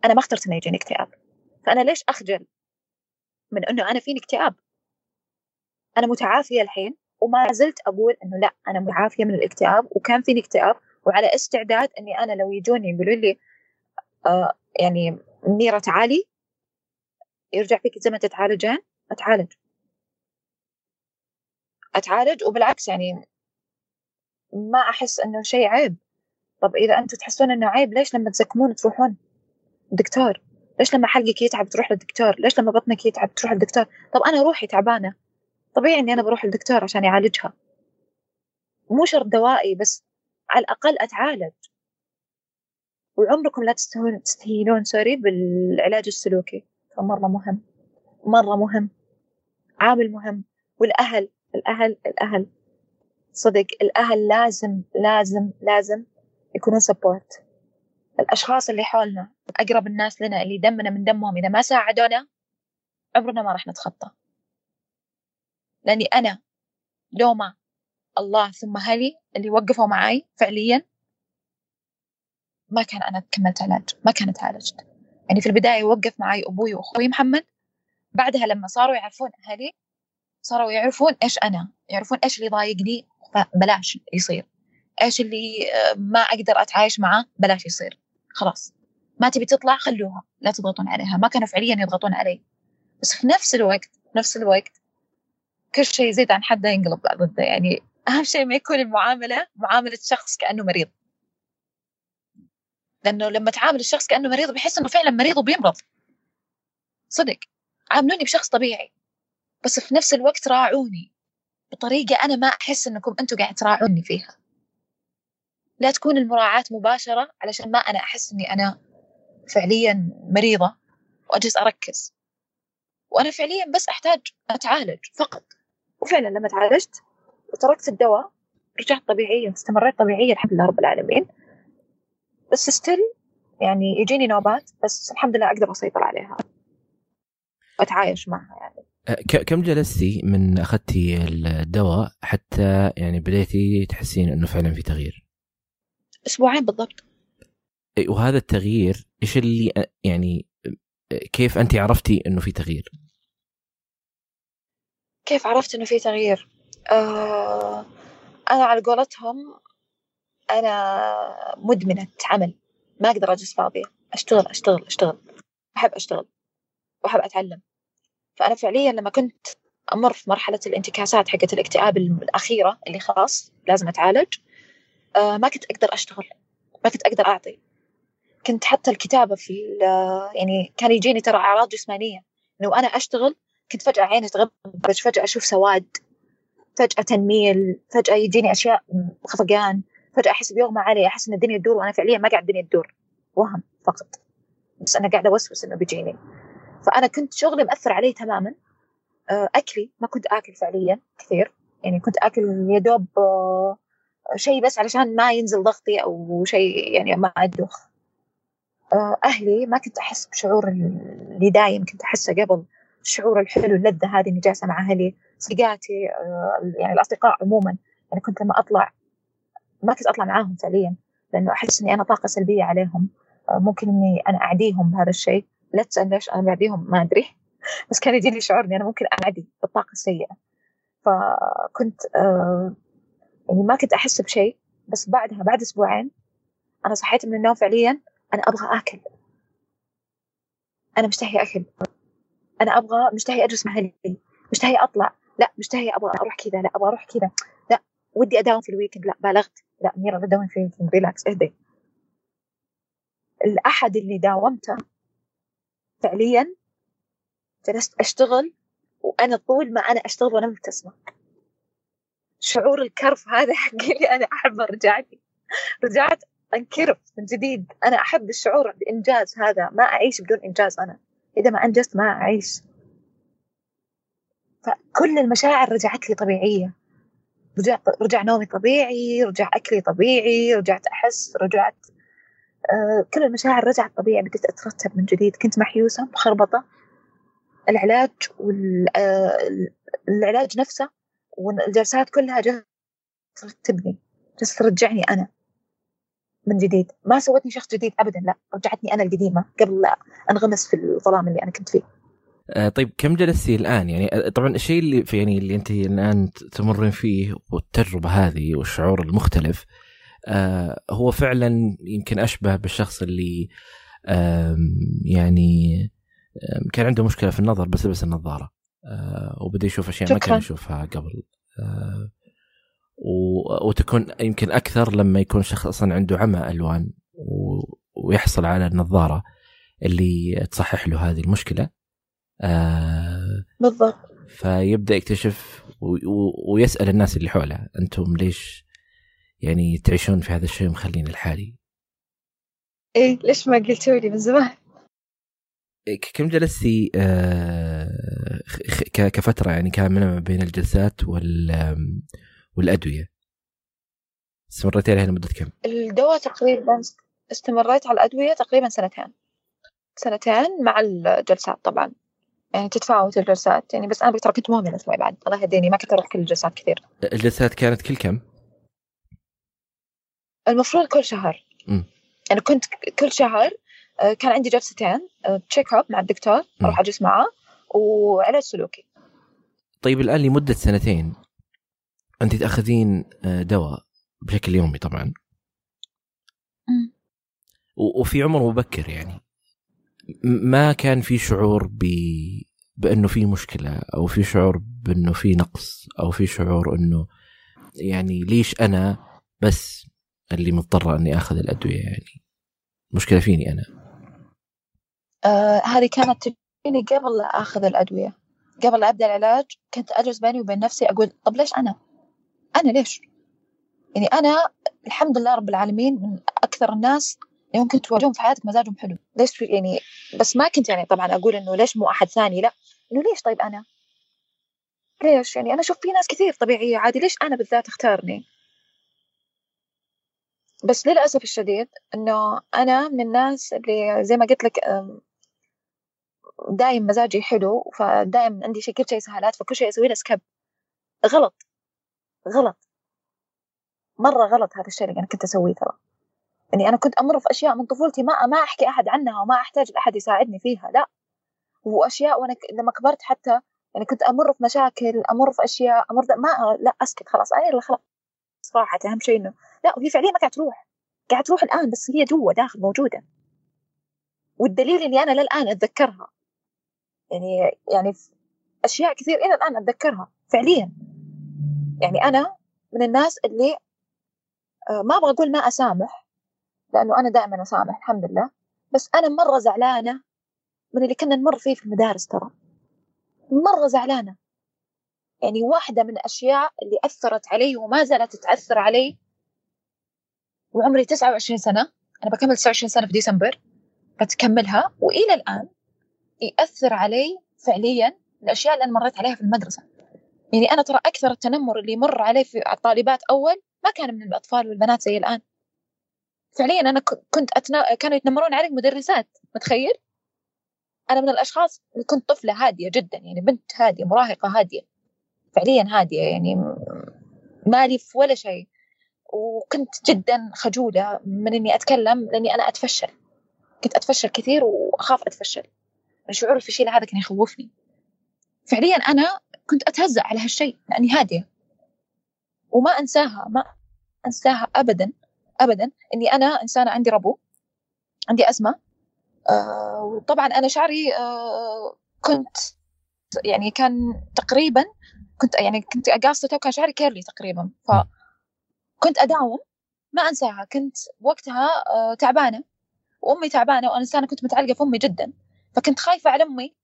أنا ما اخترت إنه يجيني اكتئاب. فأنا ليش أخجل من إنه أنا فيني اكتئاب؟ أنا متعافية الحين وما زلت أقول إنه لا أنا متعافية من الاكتئاب وكان فيني اكتئاب وعلى استعداد إني أنا لو يجوني يقولوا لي آه يعني منيرة تعالي يرجع فيك الزمن تتعالجين أتعالج. أتعالج وبالعكس يعني ما أحس إنه شيء عيب. طب إذا أنتم تحسون إنه عيب ليش لما تزكمون تروحون دكتور؟ ليش لما حلقك يتعب تروح للدكتور؟ ليش لما بطنك يتعب تروح للدكتور؟ طب أنا روحي تعبانة. طبيعي إني أنا بروح للدكتور عشان يعالجها. مو شرط دوائي بس على الأقل أتعالج. وعمركم لا تستهينون سوري بالعلاج السلوكي. فمرة مهم. مرة مهم. عامل مهم. والأهل الأهل الأهل. صدق الأهل لازم لازم لازم يكونون سبورت الأشخاص اللي حولنا أقرب الناس لنا اللي دمنا من دمهم إذا ما ساعدونا عمرنا ما راح نتخطى. لأني أنا لو ما الله ثم أهلي اللي وقفوا معي فعليا ما كان أنا كملت علاج ما كانت عالجت يعني في البداية وقف معي أبوي وأخوي محمد بعدها لما صاروا يعرفون أهلي صاروا يعرفون إيش أنا يعرفون إيش اللي ضايقني بلاش يصير. إيش اللي آه، ما أقدر أتعايش معه بلاش يصير. خلاص. ما تبي تطلع خلوها. لا تضغطون عليها. ما كانوا فعليا يضغطون علي. بس في نفس الوقت نفس الوقت كل شيء يزيد عن حده ينقلب ضده يعني أهم شيء ما يكون المعاملة معاملة شخص كأنه مريض. لأنه لما تعامل الشخص كأنه مريض بيحس إنه فعلا مريض وبيمرض. صدق. عاملوني بشخص طبيعي. بس في نفس الوقت راعوني. بطريقة أنا ما أحس إنكم أنتم قاعد تراعوني فيها. لا تكون المراعاة مباشرة علشان ما أنا أحس إني أنا فعليا مريضة وأجلس أركز. وأنا فعليا بس أحتاج أتعالج فقط. وفعلا لما تعالجت وتركت الدواء رجعت طبيعيا استمريت طبيعيا الحمد لله رب العالمين. بس ستيل يعني يجيني نوبات بس الحمد لله أقدر أسيطر عليها. وأتعايش معها يعني.
كم جلستي من أخذتي الدواء حتى يعني بديتي تحسين إنه فعلا في تغيير؟
أسبوعين بالضبط
وهذا التغيير إيش اللي يعني كيف انت عرفتي إنه في تغيير؟
كيف عرفت إنه في تغيير؟ آه أنا على قولتهم أنا مدمنة عمل ما أقدر أجلس فاضية أشتغل أشتغل أشتغل أحب أشتغل وأحب أتعلم فأنا فعليا لما كنت أمر في مرحلة الانتكاسات حقت الاكتئاب الأخيرة اللي خلاص لازم أتعالج آه ما كنت أقدر أشتغل ما كنت أقدر أعطي. كنت حتى الكتابة في يعني كان يجيني ترى أعراض جسمانية. إنه أنا أشتغل كنت فجأة عيني تغبش فجأة أشوف سواد فجأة تنميل فجأة يجيني أشياء خفقان فجأة أحس بيغمى علي أحس إن الدنيا تدور وأنا فعليا ما قاعد الدنيا تدور. وهم فقط. بس أنا قاعدة أوسوس إنه بيجيني. فأنا كنت شغلي مأثر علي تماما. آه، أكلي ما كنت آكل فعليا كثير. يعني كنت آكل يا دوب آه، شيء بس علشان ما ينزل ضغطي أو شيء يعني ما أدوخ. آه، أهلي ما كنت أحس بشعور اللي دايم كنت أحسه قبل الشعور الحلو اللذة هذه إني جالسة مع أهلي صديقاتي يعني الأصدقاء عموما. يعني كنت لما أطلع ما كنت أطلع معاهم فعليا لأنه أحس إني أنا طاقة سلبية عليهم. ممكن إني أنا أعديهم بهذا الشيء. لا تسأل ليش أنا بعديهم ما أدري. بس كان يجيني شعور إني أنا ممكن أعدي بالطاقة السيئة. فكنت يعني ما كنت أحس بشيء. بس بعدها بعد أسبوعين أنا صحيت من النوم فعليا أنا أبغى آكل. أنا مشتهية أكل. أنا أبغى مشتهية أجلس مع أهلي. مشتهية أطلع. لا مشتهية أبغى أروح كذا. لا أبغى أروح كذا. لا ودي أداوم في ال weekend لا بالغت. لا ميرا أداوم في ال weekend relax إهدي. الأحد اللي داومته فعليا جلست أشتغل وأنا طول ما أنا أشتغل وأنا مبتسمة. شعور الكرف هذا حقي اللي أنا أحبه رجعني رجعت أنكرف من جديد. أنا أحب الشعور بإنجاز هذا. ما أعيش بدون إنجاز أنا. إذا ما أنجزت ما أعيش. فكل المشاعر رجعت لي طبيعية. رجع رجع نومي طبيعي رجع أكلي طبيعي رجعت أحس رجعت كل المشاعر رجعت طبيعي بديت أترتب من جديد. كنت محيوسه مخربطة. العلاج والعلاج آه نفسه والجلسات كلها جالسه ترتبني جالسه ترجعني أنا من جديد. ما سوتني شخص جديد ابدا لا رجعتني أنا القديمة قبل لا أنغمس في الظلام اللي أنا كنت فيه.
آه طيب كم جلستي الآن؟ يعني آه، طبعا الشيء اللي في يعني اللي أنت الآن تمرين فيه والتجربة هذه والشعور المختلف آه هو فعلا يمكن أشبه بالشخص اللي آه يعني كان عنده مشكلة في النظر بس لبس النظارة. آه وبدأ يشوف أشياء ما كان يشوفها قبل. آه وتكون يمكن أكثر لما يكون شخص أصلا عنده عمى ألوان ويحصل على النظارة اللي تصحح له هذه المشكلة.
آه بالضبط.
فيبدأ يكتشف ويسأل الناس اللي حوله أنتم ليش يعني تعيشون في هذا الشيء مخلين الحالي
إيه ليش ما قلتوا لي من زمان؟
كم جلستي آه كفترة يعني كاملة بين الجلسات وال والأدوية؟ استمريت عليها لمدة كم؟
الدواء تقريبا استمريت على الأدوية تقريبا سنتين. سنتين مع الجلسات طبعا. يعني تتفاوت الجلسات. يعني بس أنا ترى كنت مهمله شوي بعد. الله يهديني ما كنت أروح كل الجلسات كثير.
الجلسات كانت كل كم؟
المفروض كل شهر.
م.
يعني كنت كل شهر آه، كان عندي جلستين check up مع الدكتور أروح أجلس معاه وعلاج سلوكي.
طيب الآن لمدة سنتين أنت تأخذين آه، دواء بشكل يومي طبعا.
م.
وفي عمر مبكر يعني. ما كان في شعور ب بأنه في مشكلة أو في شعور بأنه في نقص أو في شعور إنه يعني ليش أنا بس اللي مضطره إني آخذ الأدوية يعني. مشكلة فيني أنا.
آه هذه كانت تجيني قبل لا آخذ الأدوية. قبل لا أبدأ العلاج كنت أجلس بيني وبين نفسي أقول طب ليش أنا؟ أنا ليش؟ يعني أنا الحمد لله رب العالمين من أكثر الناس اللي ممكن تواجههم في حياتك مزاجهم حلو. ليش يعني بس ما كنت يعني طبعا أقول إنه ليش مو أحد ثاني لا. إنه ليش طيب أنا؟ ليش؟ يعني أنا أشوف في ناس كثير طبيعية عادي ليش أنا بالذات اختارني؟ بس للأسف الشديد إنه أنا من الناس اللي زي ما قلت لك دايم مزاجي حلو فدايم عندي شيء كل شيء سهالات فكل شيء أسوي له سكب غلط. غلط. مرة غلط هذا الشيء اللي أنا كنت أسويه ترى. يعني أنا كنت أمر في أشياء من طفولتي ما ما أحكي أحد عنها وما أحتاج احد يساعدني فيها لا. وأشياء وأنا لما كبرت حتى يعني كنت أمر في مشاكل أمر في أشياء أمر ما لا أسكت خلاص. أنا خلاص راحت. أهم شيء إنه لا وهي فعليا ما قاعد تروح. قاعد تروح الآن بس هي جوا داخل موجودة. والدليل إني أنا للآن أتذكرها. يعني يعني أشياء كثير إلى الآن أتذكرها فعليا. يعني أنا من الناس اللي آه، ما أبغى أقول ما أسامح لأنه أنا دائما أسامح الحمد لله. بس أنا مرة زعلانة من اللي كنا نمر فيه في المدارس ترى. مرة زعلانة. يعني واحدة من الأشياء اللي أثرت علي وما زالت تاثر علي وعمري 29 سنة. أنا بكمل 29 سنة في ديسمبر. بتكملها وإلى الآن يأثر علي فعليا الأشياء اللي أنا مريت عليها في المدرسة. يعني أنا ترى أكثر التنمر اللي مر علي في الطالبات أول ما كان من الأطفال والبنات زي الآن. فعليا أنا كنت أتنا... كانوا يتنمرون علي مدرسات متخيل؟ أنا من الأشخاص اللي كنت طفلة هادية جدا يعني بنت هادية مراهقة هادية. فعليا هادية يعني مالي في ولا شيء. وكنت جدا خجولة من إني أتكلم لأني أنا أتفشل. كنت أتفشل كثير وأخاف أتفشل. شعور الفشيل هذا كان يخوفني. فعليا أنا كنت أتهزأ على هالشيء لأني هادية. وما أنساها ما أنساها ابدا ابدا إني أنا إنسانة عندي ربو عندي أزمة. آه وطبعا أنا شعري آه كنت يعني كان تقريبا كنت يعني كنت قاصته وكان شعري كيرلي تقريبا. فكنت أداوم ما أنساها كنت وقتها آه تعبانة وأمي تعبانة وأنا إنسانة كنت متعلقة في أمي جدا فكنت خايفة على أمي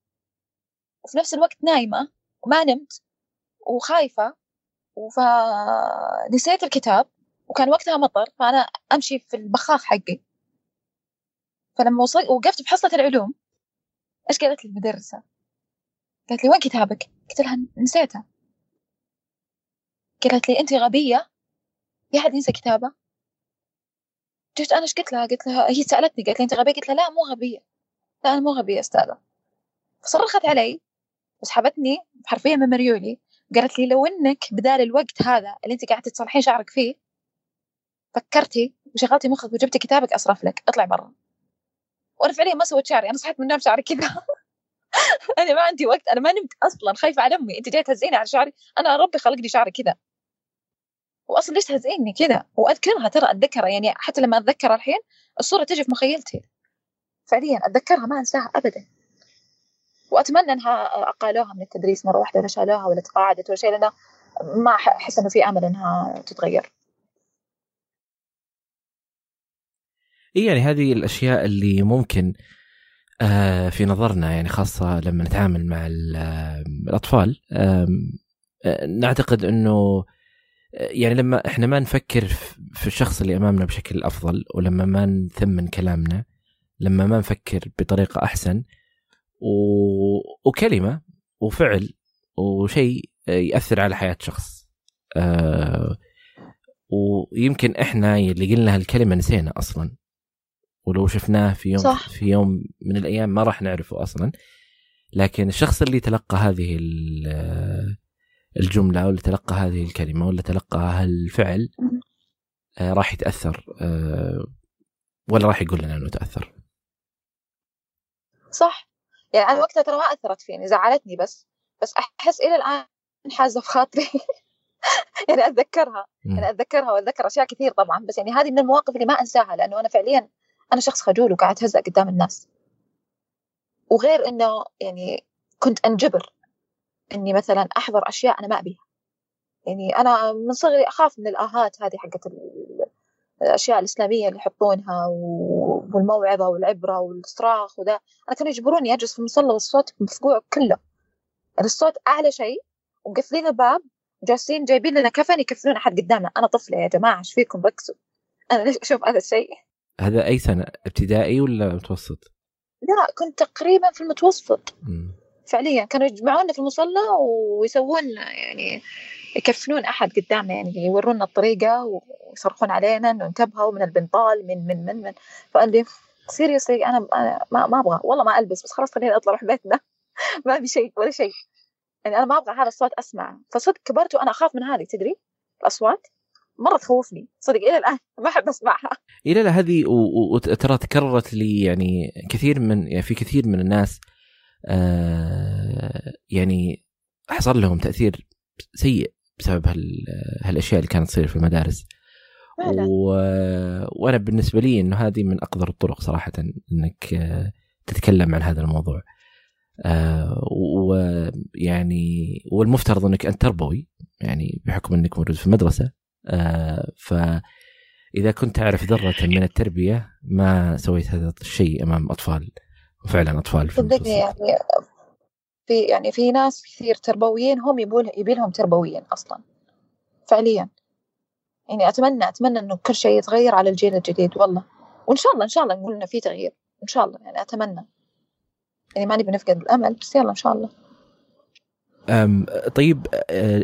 وفي نفس الوقت نايمة وما نمت وخايفة فنسيت الكتاب وكان وقتها مطر فأنا أمشي في البخاخ حقي فلما وصلت وقفت بحصة العلوم إيش قالت لي المدرسة؟ قالت لي وين كتابك؟ قلت لها نسيته قالت لي أنت غبية في أحد ينسى كتابة؟ جيت أنا إيش قلت لها؟ قلت لها هي سألتني قالت لي أنت غبية؟ قلت لها لا مو غبية. لا أنا مو غبية أستاذة. فصرخت علي وسحبتني حرفيا من مريولي قالت لي لو إنك بدال الوقت هذا اللي أنت قاعدة تصلحين شعرك فيه فكرتي وشغلتي مخك وجبتي كتابك أصرف لك. اطلع برا. وأنا فعليا ما سويت شعري أنا صحيت من النوم شعري كذا. أنا ما عندي وقت أنا ما نمت أصلا خايفة على أمي. أنت جاي تهزيني على شعري؟ أنا ربي خلق لي شعري كذا. واصلا ليش تهزئيني كذا؟ وأذكرها ترى أتذكرها يعني حتى لما أتذكرها الحين الصورة تجي في مخيلتي. فعليا أتذكرها ما أنساها ابدا. وأتمنى إنها أقالوها من التدريس مرة واحدة ولا شالوها ولا تقاعدت ولا شيء لأنه ما أحس إنه في أمل إنها تتغير.
إي يعني هذه الأشياء اللي ممكن آه في نظرنا يعني خاصة لما نتعامل مع الأطفال آه نعتقد إنه يعني لما إحنا ما نفكر في الشخص اللي أمامنا بشكل أفضل ولما ما نثمن كلامنا لما ما نفكر بطريقة أحسن و... وكلمة وفعل وشيء يأثر على حياة شخص. آه ويمكن إحنا اللي قلنا هالكلمة نسينا أصلا. ولو شفناه في يوم
صح.
في يوم من الأيام ما راح نعرفه أصلا. لكن الشخص اللي تلقى هذه الجملة واللي تلقى هذه الكلمة واللي تلقى هالفعل آه، راح يتأثر آه، ولا راح يقول لنا إنه تأثر.
صح. يعني أنا وقتها ترى ما أثرت فيني زعلتني بس. بس أحس إلى الآن حازه في خاطري يعني أتذكرها. يعني أتذكرها وأتذكر أشياء كثير طبعا بس يعني هذه من المواقف اللي ما أنساها لأنه أنا فعليا أنا شخص خجول وقاعد هزأ قدام الناس. وغير إنه يعني كنت أنجبر. إني مثلا أحضر أشياء أنا ما أبيها. يعني أنا من صغري أخاف من الآهات هذه حقت الأشياء الإسلامية اللي يحطونها والموعظة والعبرة والصراخ وذا. أنا كانوا يجبروني أجلس في المصلى والصوت مفقوع كله. يعني الصوت أعلى شيء ومقفلين الباب جالسين جايبين لنا كفن يكفلون أحد قدامنا. أنا طفلة يا جماعة إيش فيكم؟ ركزوا. أنا ليش أشوف هذا الشيء؟
هذا أي سنة؟ ابتدائي ولا متوسط؟
لا كنت تقريبا في المتوسط. فعليا كانوا يجمعونا في المصلى ويسوون يعني يكفنون أحد قدامنا يعني يورونا الطريقة ويصرخون علينا إنه انتبهوا من البنطال من من من من. فقال لي سيريسلي أنا ما, ما أبغى والله ما ألبس بس خلاص خليني أطلع أروح بيتنا. ما في شيء ولا شيء. يعني أنا ما أبغى هذا الصوت اسمعه فصدق كبرت وأنا أخاف من هذه تدري؟ الأصوات مرة تخوفني. صدق إلى الآن ما أحب أسمعها.
إلى لا هذه وترى تكررت لي يعني كثير من يعني في كثير من الناس يعني حصل لهم تأثير سيء بسبب هال هالأشياء اللي كانت تصير في المدارس. و... وأنا بالنسبة لي إنه هذه من أقدر الطرق صراحة إنك آه، تتكلم عن هذا الموضوع. آه ويعني والمفترض إنك أنت تربوي يعني بحكم إنك موجود في مدرسه آه فإذا كنت تعرف ذرة من التربية ما سويت هذا الشيء أمام أطفال. وفعلا
أطفال صدقني يعني في يعني في ناس كثير تربويين هم يبون يبي لهم تربويين أصلا فعليا. يعني اتمنى أتمنى إنه كل شيء يتغير على الجيل الجديد والله. وإن شاء الله إن شاء الله نقول إنه في تغيير إن شاء الله. يعني أتمنى. يعني ما نبي نفقد الأمل بس يلا إن شاء الله.
أم طيب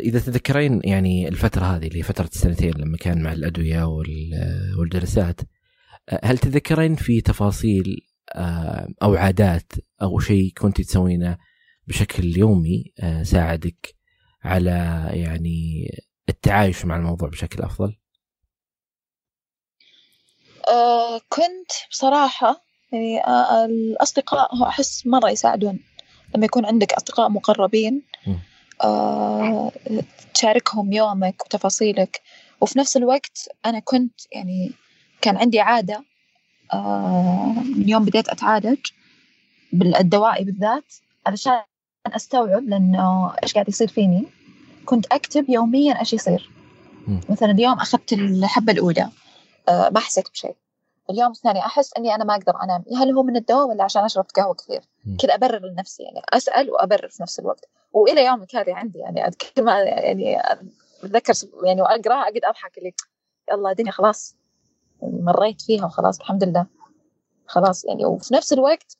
إذا تذكرين يعني الفترة هذه اللي فترة السنتين لما كان مع الأدوية والجلسات هل تذكرين في تفاصيل أو عادات أو شيء كنت تسوينه بشكل يومي ساعدك على يعني التعايش مع الموضوع بشكل أفضل؟
أه كنت بصراحة يعني آه، الأصدقاء أحس مرة يساعدون لما يكون عندك أصدقاء مقربين آه، تشاركهم يومك وتفاصيلك وفي نفس الوقت أنا كنت يعني كان عندي عادة آه، من يوم بديت أتعالج بالدوائي بالذات علشان أستوعب لأنه إيش قاعد يصير فيني. كنت أكتب يوميا إيش يصير. مثلا اليوم أخذت الحبة الأولى ما حسيت بشيء. اليوم الثاني أحس إني أنا ما أقدر أنام. هل هو من الدواء ولا عشان أشرب قهوة كثير؟ كذا أبرر لنفسي يعني أسأل وأبرر في نفس الوقت. وإلى يومك هذا عندي يعني كل ما يعني أتذكر يعني واقرا أقعد أضحك اللي يلا الدنيا خلاص. مريت فيها وخلاص الحمد لله. خلاص يعني وفي نفس الوقت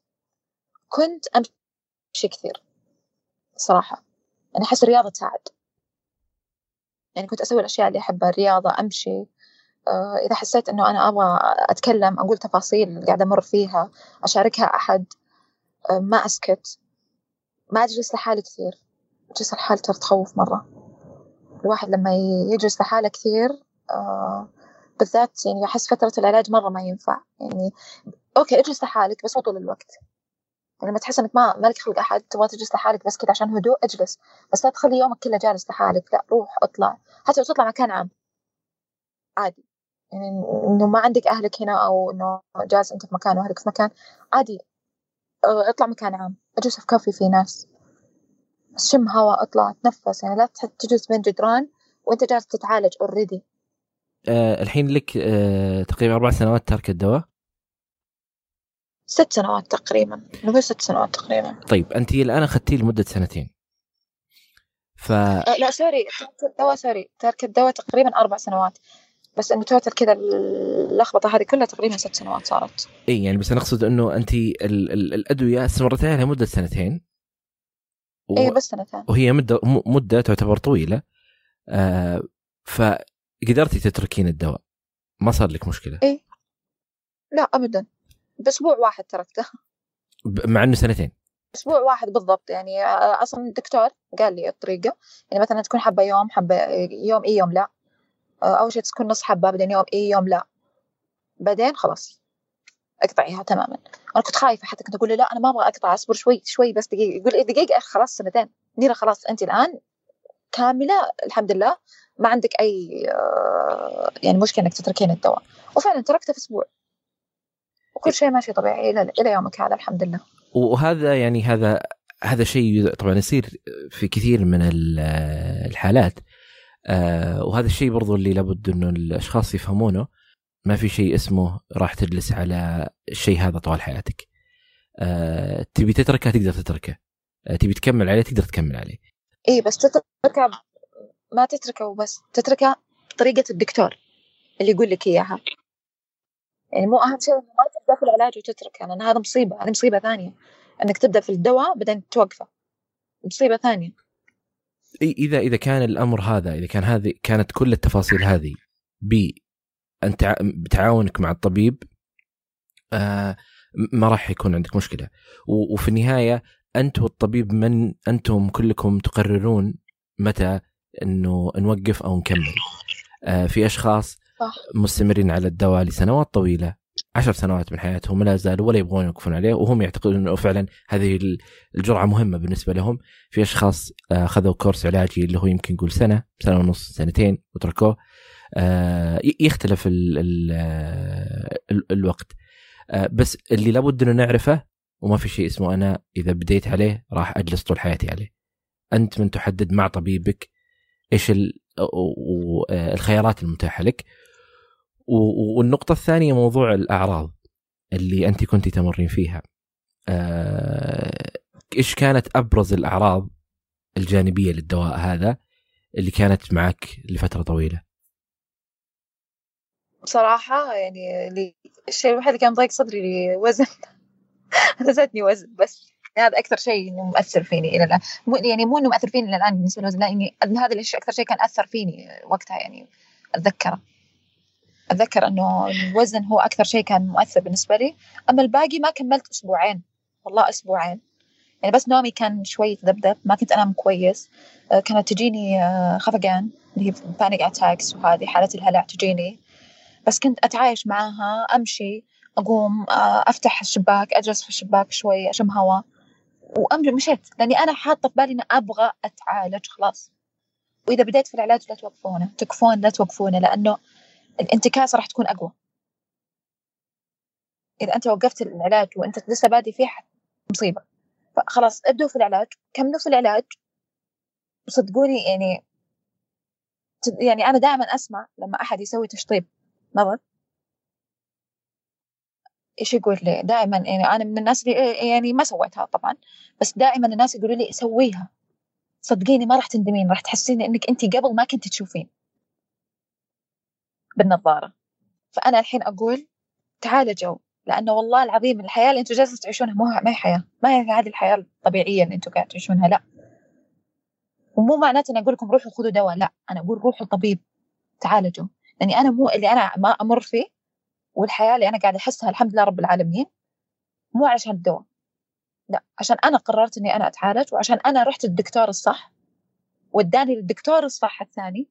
كنت أمشي كثير صراحة. يعني أحس الرياضة تساعد. يعني كنت أسوي الأشياء اللي أحبها الرياضة أمشي. آه، إذا حسيت إنه أنا أبغى أتكلم أقول تفاصيل قاعدة أمر فيها أشاركها أحد آه، ما أسكت. ما أجلس لحالي كثير. أجلس لحالي ترى تخوف مرة. الواحد لما يجلس لحاله كثير آه، بالذات يعني أحس فترة العلاج مرة ما ينفع. يعني أوكي اجلس لحالك بس مو طول الوقت. يعني لما تحس إنك ما مالك خلق أحد تبغى تجلس لحالك بس كذا عشان هدوء اجلس. بس لا تخلي يومك كله جالس لحالك. لا روح اطلع. حتى لو تطلع مكان عام. عادي. يعني إنه ما عندك أهلك هنا أو إنه جالس أنت في مكان وأهلك في مكان عادي. آه، اطلع مكان عام. اجلس في كافي في ناس. شم هواء اطلع تنفس يعني لا تجلس بين جدران وأنت جالس تتعالج already
أه الحين لك أه تقريبا أربع سنوات ترك الدواء.
ست سنوات تقريبا. نقول ست سنوات تقريبا.
طيب أنت الآن أخذتيه لمدة سنتين. ف
أه لا sorry ترك الدواء sorry ترك الدواء تقريبا أربع سنوات. بس إنه total كذا اللخبطة هذه كلها تقريبا ست سنوات صارت.
إي يعني بس أنا أقصد إنه أنت ال ال الأدوية استمرت عليها مده سنتين.
و... اي بس سنتين.
وهي مدة مدة تعتبر طويلة. آه فقدرتي تتركين الدواء؟ ما صار لك مشكلة؟
اي لا ابدا. بأسبوع واحد تركته
مع إنه سنتين.
أسبوع واحد بالضبط. يعني أصلا الدكتور قال لي الطريقة. يعني مثلا تكون حبه يوم حبه يوم اي يوم لا. أول شيء تكون نص حبه بعدين يوم اي يوم لا. بعدين خلاص. أقطعيها تماما. أنا كنت خايفة حتى كنت أقول له لا أنا ما أبغى أقطع أصبر شوي شوي بس دقيقة. يقول إيه دقيقة خلاص سنتين. نيرة خلاص أنت الآن كاملة الحمد لله. ما عندك أي آه، يعني مشكلة إنك تتركين الدواء. وفعلا تركته في أسبوع. وكل شيء ماشي طبيعي إلى إلى يومك هذا الحمد لله.
وهذا يعني هذا هذا شيء طبعا يصير في كثير من الحالات. آه، وهذا الشيء برضو اللي لابد إنه الأشخاص يفهمونه. ما في شيء اسمه راح تجلس على الشيء هذا طوال حياتك. أه تبي تتركه تقدر تتركه. تبي تكمل عليه تقدر تكمل عليه.
اي بس تتركه ما تتركه وبس تتركه بطريقة الدكتور اللي يقول لك إياها. يعني مو أهم شيء ما تبدأ في العلاج وتتركه لأن هذا مصيبة هذه مصيبة ثانية. إنك تبدأ في الدواء بعدين توقفه. مصيبة ثانية.
إذا إذا كان الأمر هذا إذا كان هذه كانت كل التفاصيل هذه ب انت بتعاونك مع الطبيب آه ما راح يكون عندك مشكلة. وفي النهاية انت والطبيب من أنتم كلكم تقررون متى إنه نوقف أو نكمل. آه في أشخاص صح. مستمرين على الدواء لسنوات طويلة عشر سنوات من حياتهم لا زالوا ولا يبغون يوقفون عليه وهم يعتقدون إنه فعلا هذه الجرعة مهمة بالنسبة لهم. في أشخاص آه، اخذوا كورس علاجي اللي هو يمكن نقول سنة سنة ونص سنتين وتركوه. آه، يختلف ال ال ال الوقت. آه، بس اللي لابد إنه نعرفه وما في شيء اسمه أنا إذا بديت عليه راح أجلس طول حياتي عليه. أنت من تحدد مع طبيبك إيش الخيارات المتاحة لك. والنقطة الثانية موضوع الأعراض اللي أنت كنت تمرين فيها. آه، إيش كانت أبرز الأعراض الجانبية للدواء هذا اللي كانت معك لفترة طويلة؟
بصراحة يعني الشيء الوحيد اللي كان ضايق صدري وزن. نزلتني وزن بس. هذا أكثر شيء مؤثر فيني إلى الآن. مو يعني مو إنه مؤثر فيني إلى الآن بالنسبة للوزن لأني هذا الشيء أكثر شيء كان أثر فيني وقتها يعني أتذكره. أتذكر إنه الوزن هو أكثر شيء كان مؤثر بالنسبة لي. أما الباقي ما كملت أسبوعين والله أسبوعين. يعني بس نومي كان شوي تذبذب ما كنت أنام كويس. آه، كانت تجيني آه، خفقان اللي هي panic attacks وهذه حالة الهلع تجيني. بس كنت أتعايش معاها أمشي أقوم آه، أفتح الشباك أجلس في الشباك شوي أشم هواء وأمشي مشيت لأني أنا حاطة في بالي إني أبغى أتعالج خلاص. وإذا بديت في العلاج لا توقفونه تكفون لا توقفونه لأنه الانتكاسة راح تكون أقوى. إذا أنت وقفت العلاج وأنت لسه بادي فيه مصيبة. فخلاص ابدوا في العلاج كملوا في العلاج. صدقوني يعني يعني أنا دائما أسمع لما أحد يسوي تشطيب نظر إيش يقول لي؟ دائما يعني أنا من الناس اللي يعني ما سويتها طبعا بس دائما الناس يقولوا لي سويها. صدقيني ما راح تندمين راح تحسين إنك انت قبل ما كنت تشوفين. بالنظارة. فأنا الحين أقول تعالجوا لأنه والله العظيم الحياة اللي أنتم جالسين تعيشونها ما هي حياة. ما هي هذه الحياة الطبيعية اللي أنتم قاعد تعيشونها لا. ومو معناته اني أقول لكم روحوا خذوا دواء لا. أنا أقول روحوا طبيب. تعالجوا لأني أنا مو اللي أنا ما أمر فيه والحياة اللي أنا قاعدة أحسها الحمد لله رب العالمين مو عشان الدواء لا عشان أنا قررت إني أنا أتعالج وعشان أنا رحت الدكتور الصح وداني للدكتور الصح الثاني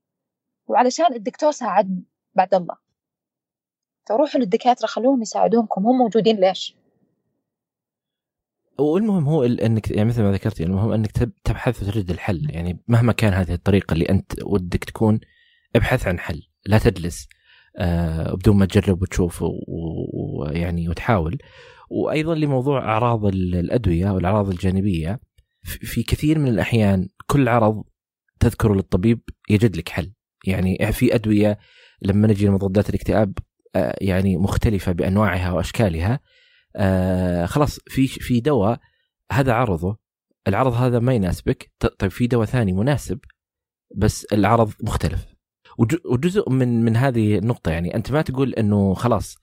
وعلشان الدكتور ساعدني بعد الله. فروحوا للدكاترة خلوهم يساعدونكم هم موجودين ليش؟
والمهم هو إنك يعني مثل ما ذكرتي المهم إنك تبحث وتجد الحل. يعني مهما كان هذه الطريقة اللي أنت ودك تكون ابحث عن حل لا تجلس. بدون ما تجرب وتشوف ويعني وتحاول. وأيضا لموضوع أعراض الأدوية والأعراض الجانبية في كثير من الأحيان كل عرض تذكره للطبيب يجد لك حل. يعني في أدوية لما نجي لمضادات الاكتئاب آه يعني مختلفة بأنواعها وأشكالها آه خلاص في في دواء هذا عرضه العرض هذا ما يناسبك طيب في دواء ثاني مناسب بس العرض مختلف. وجزء من من هذه النقطة يعني أنت ما تقول إنه خلاص